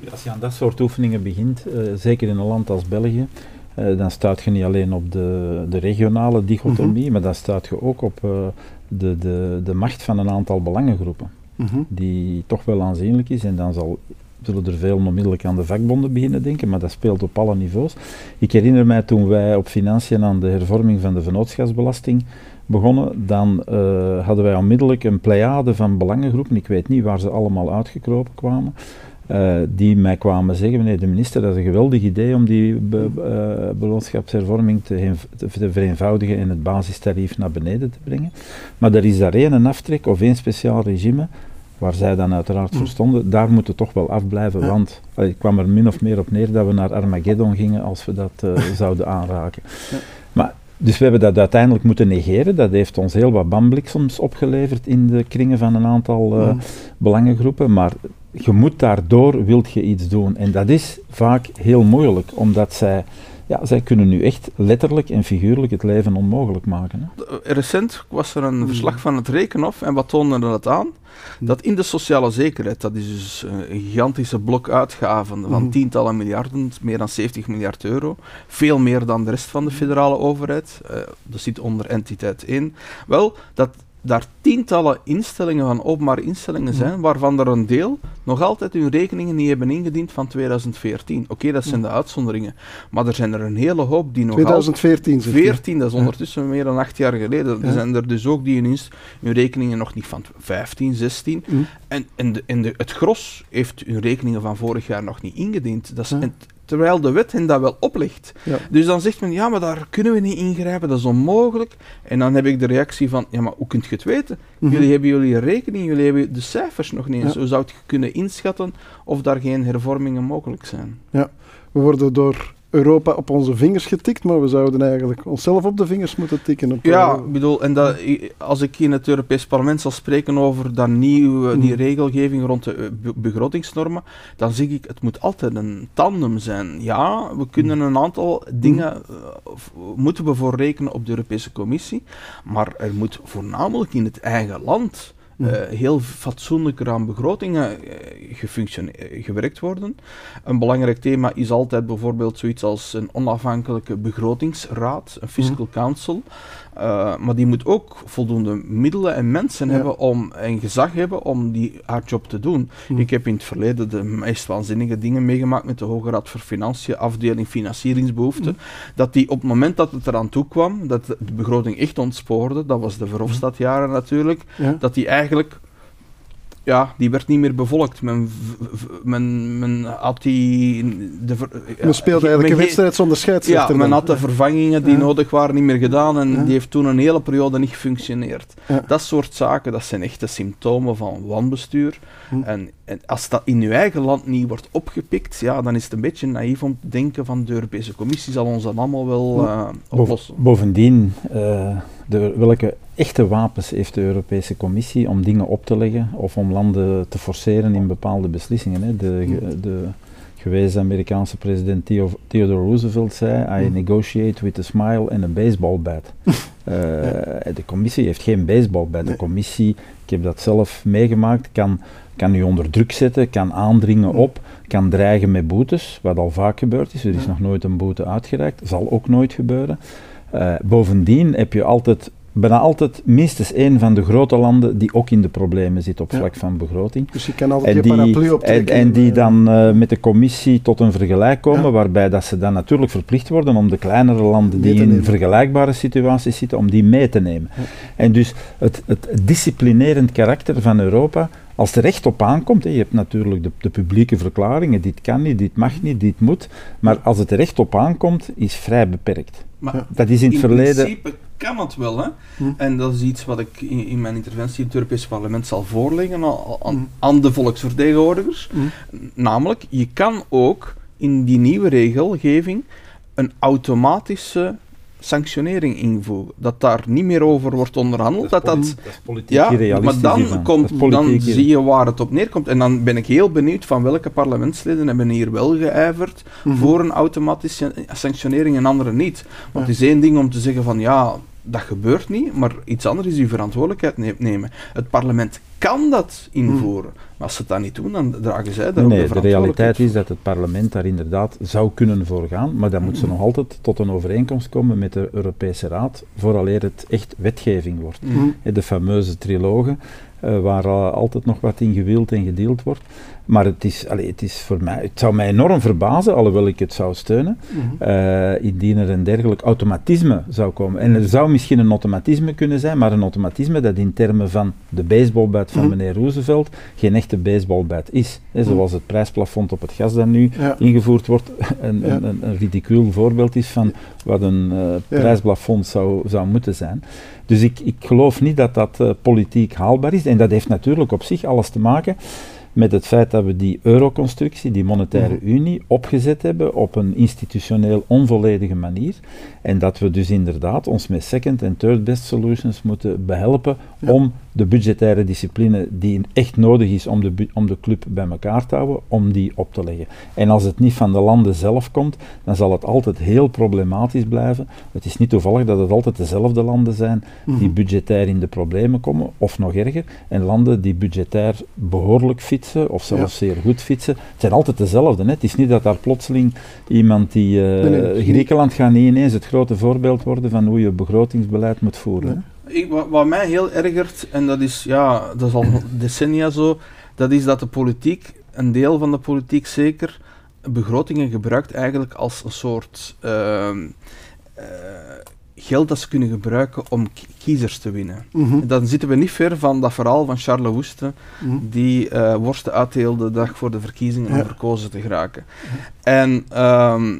Ja. Als je aan dat soort oefeningen begint, eh, zeker in een land als België, eh, dan staat je niet alleen op de, de regionale dichotomie, maar dan staat je ook op eh, de, de, de macht van een aantal belangengroepen, Mhm. die toch wel aanzienlijk is. En dan zal, zullen er veel onmiddellijk aan de vakbonden beginnen denken, maar dat speelt op alle niveaus. Ik herinner mij toen wij op financiën aan de hervorming van de vennootschapsbelasting begonnen, dan uh, hadden wij onmiddellijk een pleiade van belangengroepen, ik weet niet waar ze allemaal uitgekropen kwamen, uh, die mij kwamen zeggen, meneer de minister, dat is een geweldig idee om die be, uh, beloonschapshervorming te, te, vereenvoudigen en het basistarief naar beneden te brengen. Maar er is daar één aftrek of één speciaal regime waar zij dan uiteraard voor mm. stonden, daar moeten toch wel afblijven, ja. want ik kwam er min of meer op neer dat we naar Armageddon gingen als we dat uh, zouden aanraken. Ja. Maar, dus we hebben dat uiteindelijk moeten negeren. Dat heeft ons heel wat bambliksems opgeleverd in de kringen van een aantal uh, belangengroepen, maar je moet daardoor, wilt je iets doen. En dat is vaak heel moeilijk, omdat zij ja, zij kunnen nu echt letterlijk en figuurlijk het leven onmogelijk maken. Hè. Recent was er een hmm. verslag van het Rekenhof en wat toonde dat aan? Hmm. Dat in de sociale zekerheid, dat is dus een gigantische blok uitgaven van hmm. tientallen miljarden, meer dan 70 miljard euro, veel meer dan de rest van de federale overheid, uh, dat zit onder entiteit 1, wel, dat daar tientallen instellingen van openbare instellingen zijn, waarvan er een deel nog altijd hun rekeningen niet hebben ingediend van 2014. Oké, dat zijn de uitzonderingen. Maar er zijn er een hele hoop die nog 2014 14, dat is ondertussen meer dan acht jaar geleden. Er zijn er dus ook die hun, hun rekeningen nog niet van 15, 16. En, en, de, en de, het gros heeft hun rekeningen van vorig jaar nog niet ingediend. Dat is, terwijl de wet hen dat wel oplegt. Dus dan zegt men, ja, maar daar kunnen we niet ingrijpen, dat is onmogelijk. En dan heb ik de reactie van, ja, maar hoe kunt je het weten? Mhm. Jullie hebben jullie rekening, jullie hebben de cijfers nog niet eens. Hoe zou je kunnen inschatten of daar geen hervormingen mogelijk zijn? Ja, we worden door Europa op onze vingers getikt, maar we zouden eigenlijk onszelf op de vingers moeten tikken. Op ja, ik bedoel, en dat, als ik in het Europees Parlement zal spreken over dat nieuwe, die mm. regelgeving rond de eh, begrotingsnormen, dan zeg ik, het moet altijd een tandem zijn. Ja, we kunnen een aantal dingen, uh, moeten we voor rekenen op de Europese Commissie, maar er moet voornamelijk in het eigen land uh, heel fatsoenlijker aan begrotingen uh, gewerkt worden. Een belangrijk thema is altijd bijvoorbeeld zoiets als een onafhankelijke begrotingsraad, een fiscal council. Uh, maar die moet ook voldoende middelen en mensen hebben om, en gezag hebben om die, haar job te doen. Hm. Ik heb in het verleden de meest waanzinnige dingen meegemaakt met de Hoge Raad voor Financiën, afdeling financieringsbehoeften. Hm. Dat die op het moment dat het eraan toe kwam, dat de begroting echt ontspoorde, dat was de Verhofstadjaren natuurlijk, dat die eigenlijk ja, die werd niet meer bevolkt. Men, men, men had die... De, men speelde eigenlijk een wedstrijd zonder scheidsrechter. Ja, men had de vervangingen die nodig waren niet meer gedaan en die heeft toen een hele periode niet gefunctioneerd. Dat soort zaken, dat zijn echte symptomen van wanbestuur. Hm. En, en, als dat in uw eigen land niet wordt opgepikt, ja, dan is het een beetje naïef om te denken van de Europese Commissie zal ons dat allemaal wel uh, oplossen. Bovendien... Uh, de, welke echte wapens heeft de Europese Commissie om dingen op te leggen of om landen te forceren in bepaalde beslissingen? Hè? De, de gewezen Amerikaanse president Theodore Roosevelt zei: I negotiate with a smile and a baseball bat. uh, de commissie heeft geen baseball bat. De commissie, ik heb dat zelf meegemaakt, kan, kan u onder druk zetten, kan aandringen op, kan dreigen met boetes, wat al vaak gebeurd is. Er is nog nooit een boete uitgereikt, zal ook nooit gebeuren. Uh, bovendien heb je altijd, bijna altijd minstens één van de grote landen die ook in de problemen zit op vlak van begroting. Dus je kan altijd en die, paraplu optrekken. En, en die dan uh, met de commissie tot een vergelijk komen, waarbij dat ze dan natuurlijk verplicht worden om de kleinere landen die in vergelijkbare situaties zitten, om die mee te nemen. En dus het, het disciplinerend karakter van Europa als er recht op aankomt, hè, je hebt natuurlijk de, de, publieke verklaringen, dit kan niet, dit mag niet, dit moet, maar als het er recht op aankomt, is vrij beperkt. Maar dat is in het verleden... In principe kan het wel, hè. Hm. En dat is iets wat ik in, in, mijn interventie in het Europese parlement zal voorleggen aan, hm. aan de volksvertegenwoordigers. Hm. Namelijk, je kan ook in die nieuwe regelgeving een automatische sanctionering invoegen. Dat daar niet meer over wordt onderhandeld. Dat, dat, dat, is politiek ja, maar dan, komt, dan zie je waar het op neerkomt. En dan ben ik heel benieuwd van welke parlementsleden hebben hier wel geijverd mm voor een automatische sanctionering en andere niet. Want het is één ding om te zeggen van ja, dat gebeurt niet, maar iets anders is uw verantwoordelijkheid nemen. Het parlement kan dat invoeren. Maar als ze dat niet doen, dan dragen zij daar Nee, ook de de realiteit is dat het parlement daar inderdaad zou kunnen voor gaan, maar dan moet ze nog altijd tot een overeenkomst komen met de Europese Raad, vooraleer het echt wetgeving wordt. Mhm. De fameuze trilogen, eh, waar eh, altijd nog wat in gewild en gedeeld wordt. Maar het, is, allee, het, is voor mij, het zou mij enorm verbazen, alhoewel ik het zou steunen, eh, indien er een dergelijk automatisme zou komen. En er zou misschien een automatisme kunnen zijn, maar een automatisme dat in termen van de baseballbat van Mhm. meneer Roosevelt geen echte baseballbat is. Hè, zoals het prijsplafond op het gas dat nu Ja. ingevoerd wordt, een, Ja. een, een, een ridicuul voorbeeld is van wat een eh prijsplafond zou, zou moeten zijn. Dus ik, ik geloof niet dat dat eh, politiek haalbaar is. En dat heeft natuurlijk op zich alles te maken met het feit dat we die euroconstructie, die monetaire unie, opgezet hebben op een institutioneel onvolledige manier. En dat we dus inderdaad ons met second en third best solutions moeten behelpen Ja. om de budgettaire discipline die echt nodig is om de, om de club bij elkaar te houden, om die op te leggen. En als het niet van de landen zelf komt, dan zal het altijd heel problematisch blijven. Het is niet toevallig dat het altijd dezelfde landen zijn die budgetair in de problemen komen, of nog erger, en landen die budgetair behoorlijk fietsen, of zelfs zeer goed fietsen. Het zijn altijd dezelfde. Hè. Het is niet dat daar plotseling iemand die... eh, Nee, nee. Griekenland gaat niet ineens het grote voorbeeld worden van hoe je begrotingsbeleid moet voeren. Ik, wat, wat mij heel ergert, en dat is, ja, dat is al decennia zo, dat is dat de politiek, een deel van de politiek zeker, begrotingen gebruikt eigenlijk als een soort ehm, eh, geld dat ze kunnen gebruiken om ki- kiezers te winnen. Mhm. Dan zitten we niet ver van dat verhaal van Charles Woeste, Mhm. die eh, worsten uitdeelde de dag voor de verkiezingen om verkozen te geraken. En, ehm,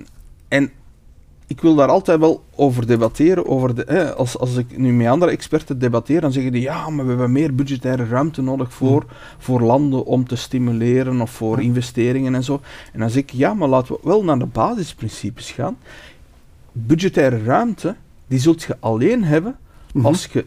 en ik wil daar altijd wel over debatteren. Over de, als, als ik nu met andere experten debatteer, dan zeggen die ja, maar we hebben meer budgettaire ruimte nodig voor, voor landen om te stimuleren of voor investeringen en zo. En dan zeg ik ja, maar laten we wel naar de basisprincipes gaan. Budgettaire ruimte, die zult je alleen hebben Mhm. als je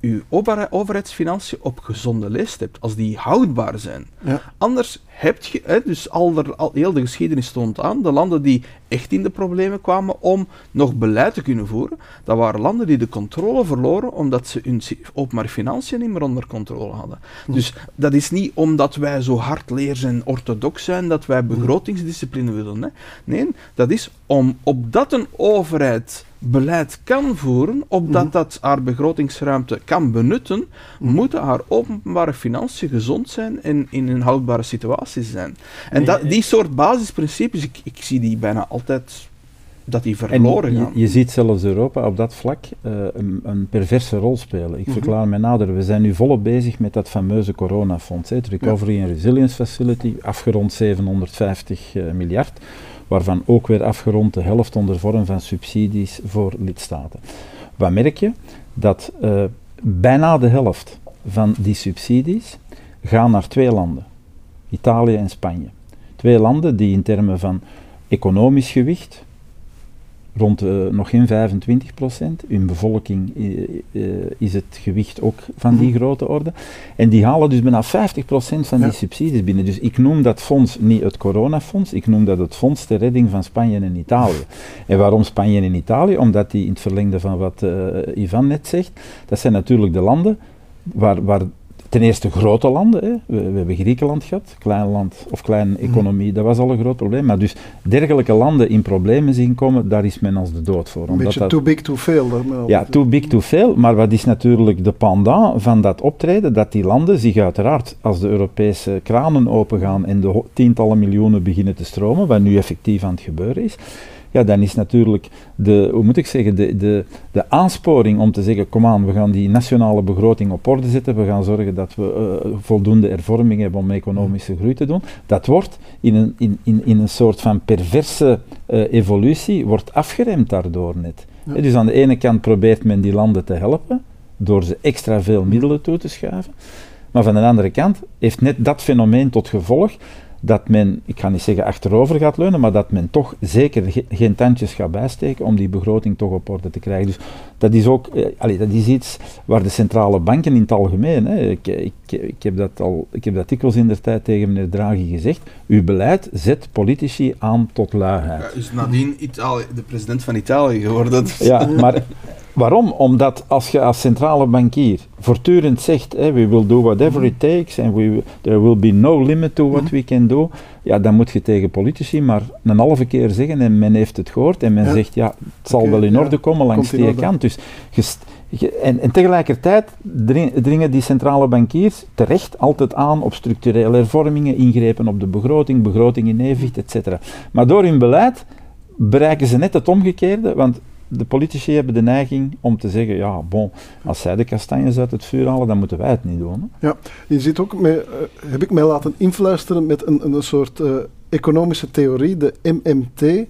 je overhe- overheidsfinanciën op gezonde leest hebt, als die houdbaar zijn. Ja. Anders je, hè, dus al, de, al heel de geschiedenis toont aan, de landen die echt in de problemen kwamen om nog beleid te kunnen voeren, dat waren landen die de controle verloren omdat ze hun openbare financiën niet meer onder controle hadden. Dus dat is niet omdat wij zo hardleers en orthodox zijn dat wij begrotingsdiscipline willen. Hè. Nee, dat is om, opdat een overheid beleid kan voeren, opdat dat haar begrotingsruimte kan benutten, moeten haar openbare financiën gezond zijn en in een houdbare situatie zijn. En dat, die soort basisprincipes, ik, ik zie die bijna altijd dat die En verloren je, gaan. je ziet zelfs Europa op dat vlak eh, een, een perverse rol spelen. Ik verklaar mij nader. We zijn nu volop bezig met dat fameuze coronafonds, hè, het Recovery and Resilience Facility, afgerond 750 eh, miljard, waarvan ook weer afgerond de helft onder vorm van subsidies voor lidstaten. Wat merk je? Dat eh, bijna de helft van die subsidies gaan naar twee landen, Italië en Spanje. Twee landen die in termen van economisch gewicht rond eh, nog geen 25 procent. In bevolking eh, eh, is het gewicht ook van die grote orde. En die halen dus bijna 50 procent van Ja. die subsidies binnen. Dus ik noem dat fonds niet het coronafonds, ik noem dat het fonds ter redding van Spanje en Italië. En waarom Spanje en Italië? Omdat die in het verlengde van wat Ivan net zegt, dat zijn natuurlijk de landen waar, waar ten eerste grote landen, hè. We, we hebben Griekenland gehad, klein land of kleine economie, dat was al een groot probleem. Maar dus dergelijke landen in problemen zien komen, daar is men als de dood voor. Een beetje dat- too big to fail. hè, ja, too big to fail, maar wat is natuurlijk de pendant van dat optreden? Dat die landen zich uiteraard, als de Europese kranen opengaan en de tientallen miljoenen beginnen te stromen, wat nu effectief aan het gebeuren is, ja, dan is natuurlijk de, hoe moet ik zeggen, de, de, de aansporing om te zeggen, kom aan, we gaan die nationale begroting op orde zetten, we gaan zorgen dat we eh, voldoende ervorming hebben om economische groei te doen, dat wordt in een, in, in, in een soort van perverse eh, evolutie, wordt afgeremd daardoor net. Ja. Dus aan de ene kant probeert men die landen te helpen, door ze extra veel middelen toe te schuiven, maar van de andere kant heeft net dat fenomeen tot gevolg dat men, ik ga niet zeggen achterover gaat leunen, maar dat men toch zeker ge- geen tandjes gaat bijsteken om die begroting toch op orde te krijgen. Dus dat is ook, eh, allee, dat is iets waar de centrale banken in het algemeen, hè, ik, ik, ik, heb dat al, ik heb dat dikwijls in de tijd tegen meneer Draghi gezegd, uw beleid zet politici aan tot luiheid. Ja, is nadien Italië, de president van Italië geworden. Ja, maar Waarom? Omdat als je als centrale bankier voortdurend zegt, we will do whatever it takes and we, there will be no limit to what we can do, ja, dan moet je tegen politici maar een halve keer zeggen en men heeft het gehoord en men zegt, ja, het zal wel in orde komen langs die kant. Dus en, en, tegelijkertijd dringen die centrale bankiers terecht altijd aan op structurele hervormingen, ingrepen op de begroting, begroting in evenwicht, etc. Maar door hun beleid bereiken ze net het omgekeerde, want de politici hebben de neiging om te zeggen, ja, bon, als zij de kastanjes uit het vuur halen, dan moeten wij het niet doen. Hè? Ja, je ziet ook, uh, heb ik mij laten influisteren met een, een soort uh, economische theorie, de MMT,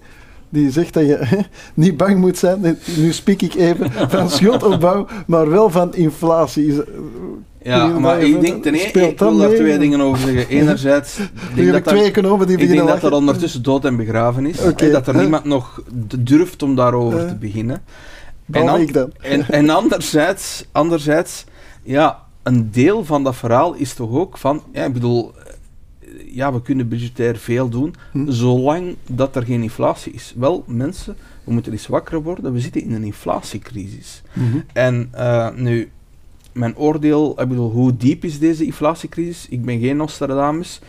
die zegt dat je niet bang moet zijn, nu spreek ik even van schuldopbouw, maar wel van inflatie. Ja, maar ik denk ten eerste, ik wil daar twee dingen over zeggen. Enerzijds, denk dat twee economen die ik denk dat dat ondertussen dood en begraven is. Okay. Dat er niemand nog durft om daarover te beginnen. En, an ik dan. En, en anderzijds, anderzijds, ja, een deel van dat verhaal is toch ook van, ja, ik bedoel, ja, we kunnen budgetair veel doen, hm. zolang dat er geen inflatie is. Wel, mensen, we moeten eens wakker worden, we zitten in een inflatiecrisis. Hm. En uh, nu, mijn oordeel, ik bedoel, hoe diep is deze inflatiecrisis? Ik ben geen Nostradamus.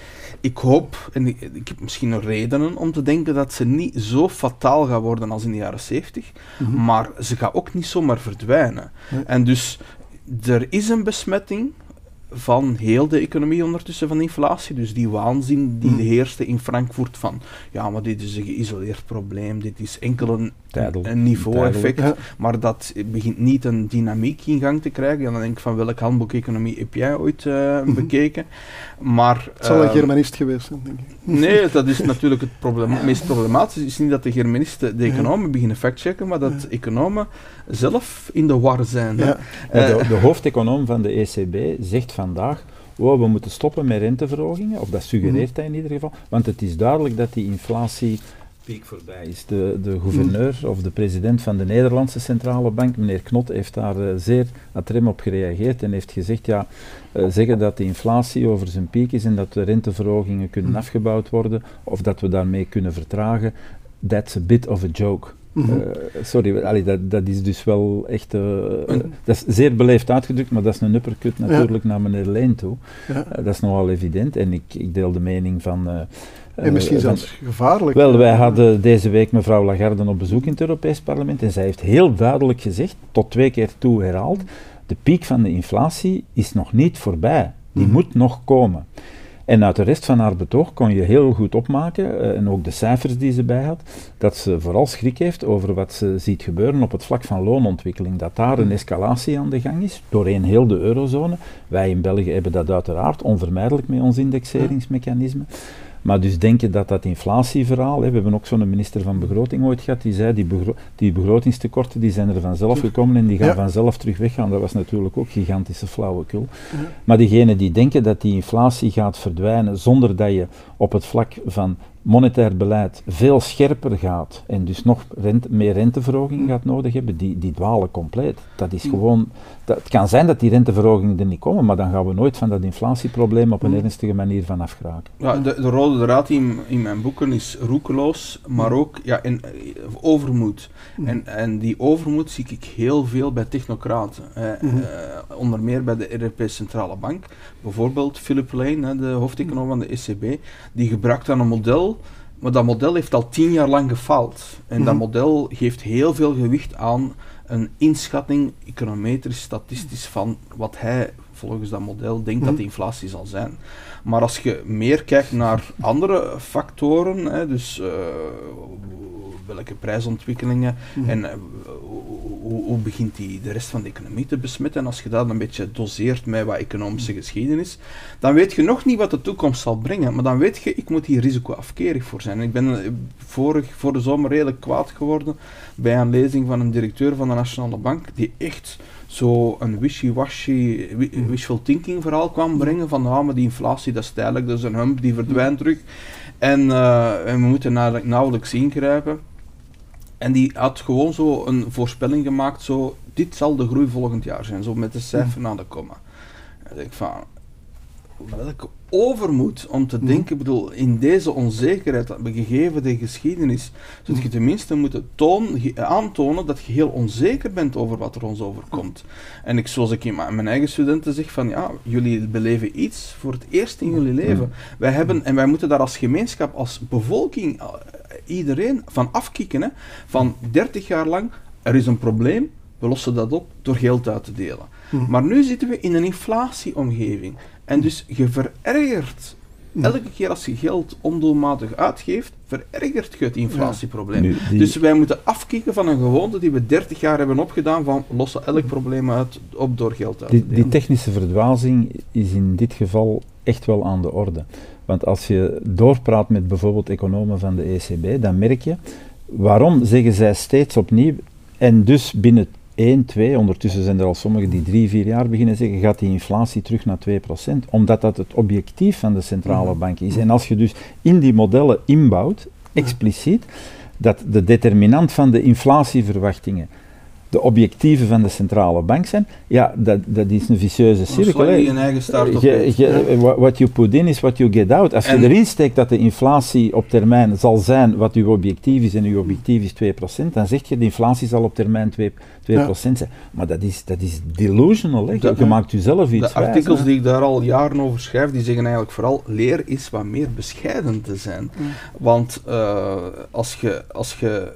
Ik hoop, en ik, ik heb misschien nog redenen om te denken dat ze niet zo fataal gaat worden als in de jaren 70, mhm. maar ze gaat ook niet zomaar verdwijnen. En dus er is een besmetting, van heel de economie ondertussen van inflatie. Dus die waanzin die mm. heerste in Frankfurt van ja, maar dit is een geïsoleerd probleem, dit is enkel een, een niveau-effect, maar dat begint niet een dynamiek in gang te krijgen. En dan denk ik van welk handboek economie heb jij ooit uh, bekeken? Maar, het zal een ehm, Germanist geweest zijn, denk ik. Nee, dat is natuurlijk het probleem, meest problematische. Het is niet dat de Germanisten de economen beginnen factchecken, maar dat economen zelf in de war zijn. Ja. de, de hoofdeconoom van de ECB zegt vandaag oh, we moeten stoppen met renteverhogingen, of dat suggereert mhm. hij in ieder geval, want het is duidelijk dat die inflatie piek voorbij is. De, de gouverneur of de president van de Nederlandse Centrale Bank, meneer Knot, heeft daar uh, zeer atrem op gereageerd en heeft gezegd, ja, uh, zeggen dat de inflatie over zijn piek is en dat de renteverhogingen kunnen mhm. afgebouwd worden, of dat we daarmee kunnen vertragen, that's a bit of a joke. Mm -hmm. uh, sorry, allee, dat, dat is dus wel echt. Uh, dat is zeer beleefd uitgedrukt, maar dat is een uppercut natuurlijk naar meneer Leen toe. Ja. Dat is nogal evident. En ik, ik deel de mening van. En misschien zelfs gevaarlijk. Wel, wij hadden deze week mevrouw Lagarde op bezoek in het Europees Parlement. En zij heeft heel duidelijk gezegd, tot twee keer toe herhaald. De piek van de inflatie is nog niet voorbij. Die mm moet nog komen. En uit de rest van haar betoog kon je heel goed opmaken, uh, en ook de cijfers die ze bij had, dat ze vooral schrik heeft over wat ze ziet gebeuren op het vlak van loonontwikkeling. Dat daar een escalatie aan de gang is, doorheen heel de eurozone. Wij in België hebben dat uiteraard onvermijdelijk met ons indexeringsmechanisme. Maar dus denken dat dat inflatieverhaal, hè, we hebben ook zo'n minister van Begroting ooit gehad, die zei die, begro die begrotingstekorten die zijn er vanzelf gekomen en die gaan vanzelf terug weggaan. Dat was natuurlijk ook gigantische flauwekul. Maar diegenen die denken dat die inflatie gaat verdwijnen zonder dat je op het vlak van monetair beleid veel scherper gaat en dus nog rente, meer renteverhoging gaat nodig hebben, die, die dwalen compleet. Dat is gewoon, dat, het kan zijn dat die renteverhogingen er niet komen, maar dan gaan we nooit van dat inflatieprobleem op een ernstige manier van afgeraken. Ja, de, de rode draad in, in mijn boeken is roekeloos, maar ook ja, in, overmoed. En, en die overmoed zie ik heel veel bij technocraten. Eh, onder meer bij de Europese Centrale Bank. Bijvoorbeeld Philip Lane, de hoofdeconoom van de ECB, die gebruikt dan een model maar dat model heeft al tien jaar lang gefaald. En dat model geeft heel veel gewicht aan een inschatting, econometrisch, statistisch, van wat hij volgens dat model denkt dat de mhm. inflatie zal zijn. Maar als je meer kijkt naar andere factoren, hè, dus uh, welke prijsontwikkelingen mhm. en eh, hoe, hoe, begint die de rest van de economie te besmetten. En als je dat een beetje doseert met wat economische mhm. geschiedenis, dan weet je nog niet wat de toekomst zal brengen. Maar dan weet je, ik moet hier risicoafkerig voor zijn. ik ben eh, vorig, voor de zomer redelijk kwaad geworden bij een lezing van een directeur van de Nationale Bank, die echt zo een wishy-washy, mhm. wishful thinking verhaal kwam brengen van nou, maar die inflatie dat is tijdelijk, dat is een hump, die verdwijnt terug. En, uh, en we moeten nauwelijks ingrijpen. En die had gewoon zo een voorspelling gemaakt, zo, dit zal de groei volgend jaar zijn, zo met de cijfer naar de komma. En ik van, welke overmoed om te denken, ik bedoel, in deze onzekerheid, gegeven de geschiedenis, zult je tenminste moeten toon, aantonen dat je heel onzeker bent over wat er ons overkomt. En ik, zoals ik in mijn eigen studenten zeg, van ja, jullie beleven iets voor het eerst in jullie leven. Wij hebben, en wij moeten daar als gemeenschap, als bevolking, eh, iedereen van afkicken, hè, van 30 jaar lang, er is een probleem, we lossen dat op door geld uit te delen. Mhm. Maar nu zitten we in een inflatieomgeving. En dus je verergert. Elke keer als je geld ondoelmatig uitgeeft, verergert je het inflatieprobleem. Dus wij moeten afkicken van een gewoonte die we 30 jaar hebben opgedaan van lossen elk probleem uit op door geld uit te die, die technische verdwazing is in dit geval echt wel aan de orde. Want als je doorpraat met bijvoorbeeld economen van de ECB, dan merk je waarom zeggen zij steeds opnieuw en dus binnen 1, 2, ondertussen zijn er al sommigen die 3, 4 jaar beginnen zeggen, gaat die inflatie terug naar 2%, omdat dat het objectief van de centrale mhm. bank is. En als je dus in die modellen inbouwt, expliciet, dat de determinant van de inflatieverwachtingen de objectieven van de centrale bank zijn, ja, dat, dat is een vicieuze cirkel. Je een eigen start What you put in is what you get out. Als je erin steekt dat de inflatie op termijn zal zijn wat uw objectief is en uw objectief is 2%, dan zeg je de inflatie zal op termijn 2%, 2% zijn. Maar dat is, dat is delusional. Hè. Je, maakt jezelf iets De artikels die ik daar al jaren over schrijf, die zeggen eigenlijk vooral leer is wat meer bescheiden te zijn. Want uh, als je, als je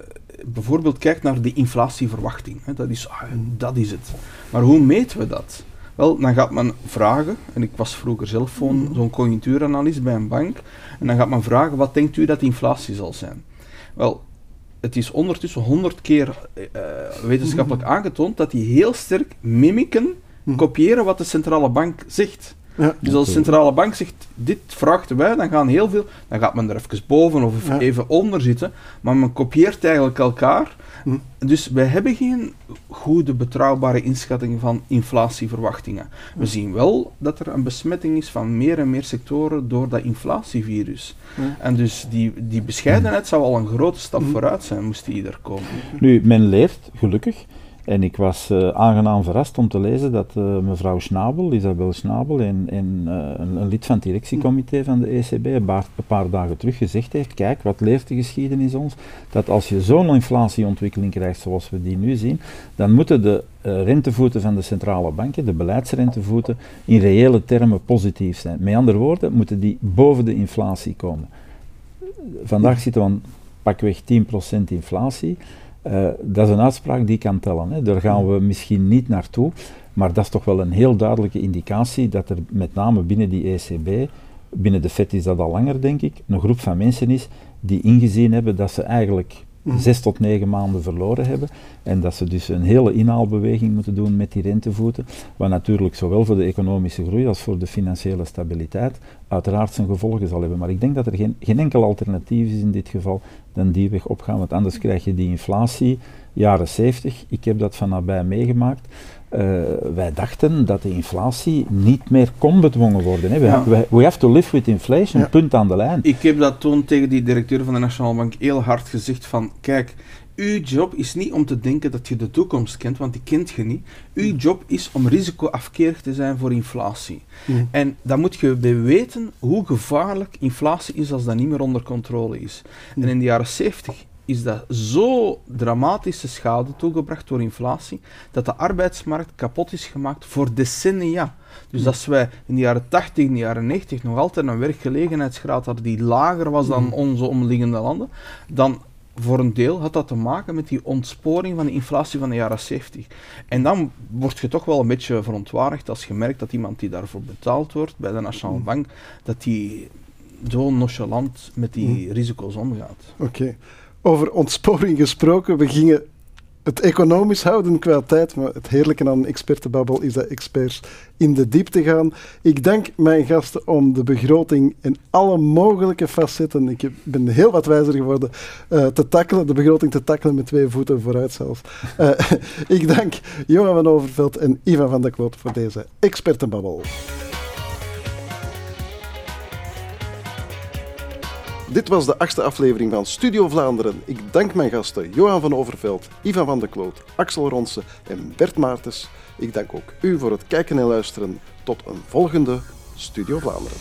bijvoorbeeld kijkt naar de inflatieverwachting. Hè, dat, is, ah, dat is het. Maar hoe meten we dat? Wel, dan gaat men vragen, en ik was vroeger zelf zo'n conjunctuuranalist bij een bank, en dan gaat men vragen, wat denkt u dat inflatie zal zijn? Wel, het is ondertussen honderd keer uh, wetenschappelijk mm. aangetoond dat die heel sterk mimiken, mm. kopiëren wat de centrale bank zegt. Ja. Dus als de centrale bank zegt, dit vragen wij, dan gaan heel veel, dan gaat men er even boven of even onder zitten, maar men kopieert eigenlijk elkaar. Hm. Dus wij hebben geen goede, betrouwbare inschatting van inflatieverwachtingen. We hm. zien wel dat er een besmetting is van meer en meer sectoren door dat inflatievirus. Hm. En dus die, die bescheidenheid zou al een grote stap vooruit zijn, moest die er komen. Nu, men leert, gelukkig, en ik was uh, aangenaam verrast om te lezen dat uh, mevrouw Schnabel, Isabel Schnabel, en uh, een, lid van het directiecomité van de ECB een paar, een paar, dagen terug gezegd heeft, kijk, wat leert de geschiedenis ons? Dat als je zo'n inflatieontwikkeling krijgt zoals we die nu zien, dan moeten de rentevoeten van de centrale banken, de beleidsrentevoeten, in reële termen positief zijn. Met andere woorden, moeten die boven de inflatie komen. Vandaag zitten we aan pakweg 10% inflatie. Uh, dat is een uitspraak die kan tellen. Hè. Daar gaan we misschien niet naartoe, maar dat is toch wel een heel duidelijke indicatie dat er met name binnen die ECB, binnen de FED is dat al langer denk ik, een groep van mensen is die ingezien hebben dat ze eigenlijk Mhm. zes tot negen maanden verloren hebben. En dat ze dus een hele inhaalbeweging moeten doen met die rentevoeten. Wat natuurlijk zowel voor de economische groei als voor de financiële stabiliteit uiteraard zijn gevolgen zal hebben. Maar ik denk dat er geen, geen enkel alternatief is in dit geval dan die weg opgaan. Want anders krijg je die inflatie, jaren 70. Ik heb dat van nabij meegemaakt. Uh, wij dachten dat de inflatie niet meer kon bedwongen worden. Hè. We, we, have to live with inflation, punt aan de lijn. Ik heb dat toen tegen die directeur van de Nationale Bank heel hard gezegd van, kijk, uw job is niet om te denken dat je de toekomst kent, want die kent je niet. Uw job is om risicoafkerig te zijn voor inflatie. En dan moet je weten hoe gevaarlijk inflatie is als dat niet meer onder controle is. En in de jaren 70 is dat zo dramatische schade toegebracht door inflatie, dat de arbeidsmarkt kapot is gemaakt voor decennia. Dus als wij in de jaren 80, in de jaren 90 nog altijd een werkgelegenheidsgraad hadden die lager was dan mm. onze omliggende landen, dan voor een deel had dat te maken met die ontsporing van de inflatie van de jaren 70. En dan word je toch wel een beetje verontwaardigd als je merkt dat iemand die daarvoor betaald wordt bij de Nationale mm. Bank, dat die zo nonchalant met die mm. risico's omgaat. Oké. Over ontsporing gesproken, we gingen het economisch houden qua tijd, maar het heerlijke aan expertenbabbel is dat experts in de diepte gaan. Ik dank mijn gasten om de begroting in alle mogelijke facetten, ik ben heel wat wijzer geworden, uh, te tackelen, de begroting te tackelen met twee voeten vooruit zelfs. Uh, ik dank Johan van Overveld en Ivan van der Kloot voor deze expertenbabbel. Dit was de achtste aflevering van Studio Vlaanderen. Ik dank mijn gasten Johan van Overveld, Ivan van de Kloot, Axel Ronsen en Bert Maartens. Ik dank ook u voor het kijken en luisteren. Tot een volgende Studio Vlaanderen.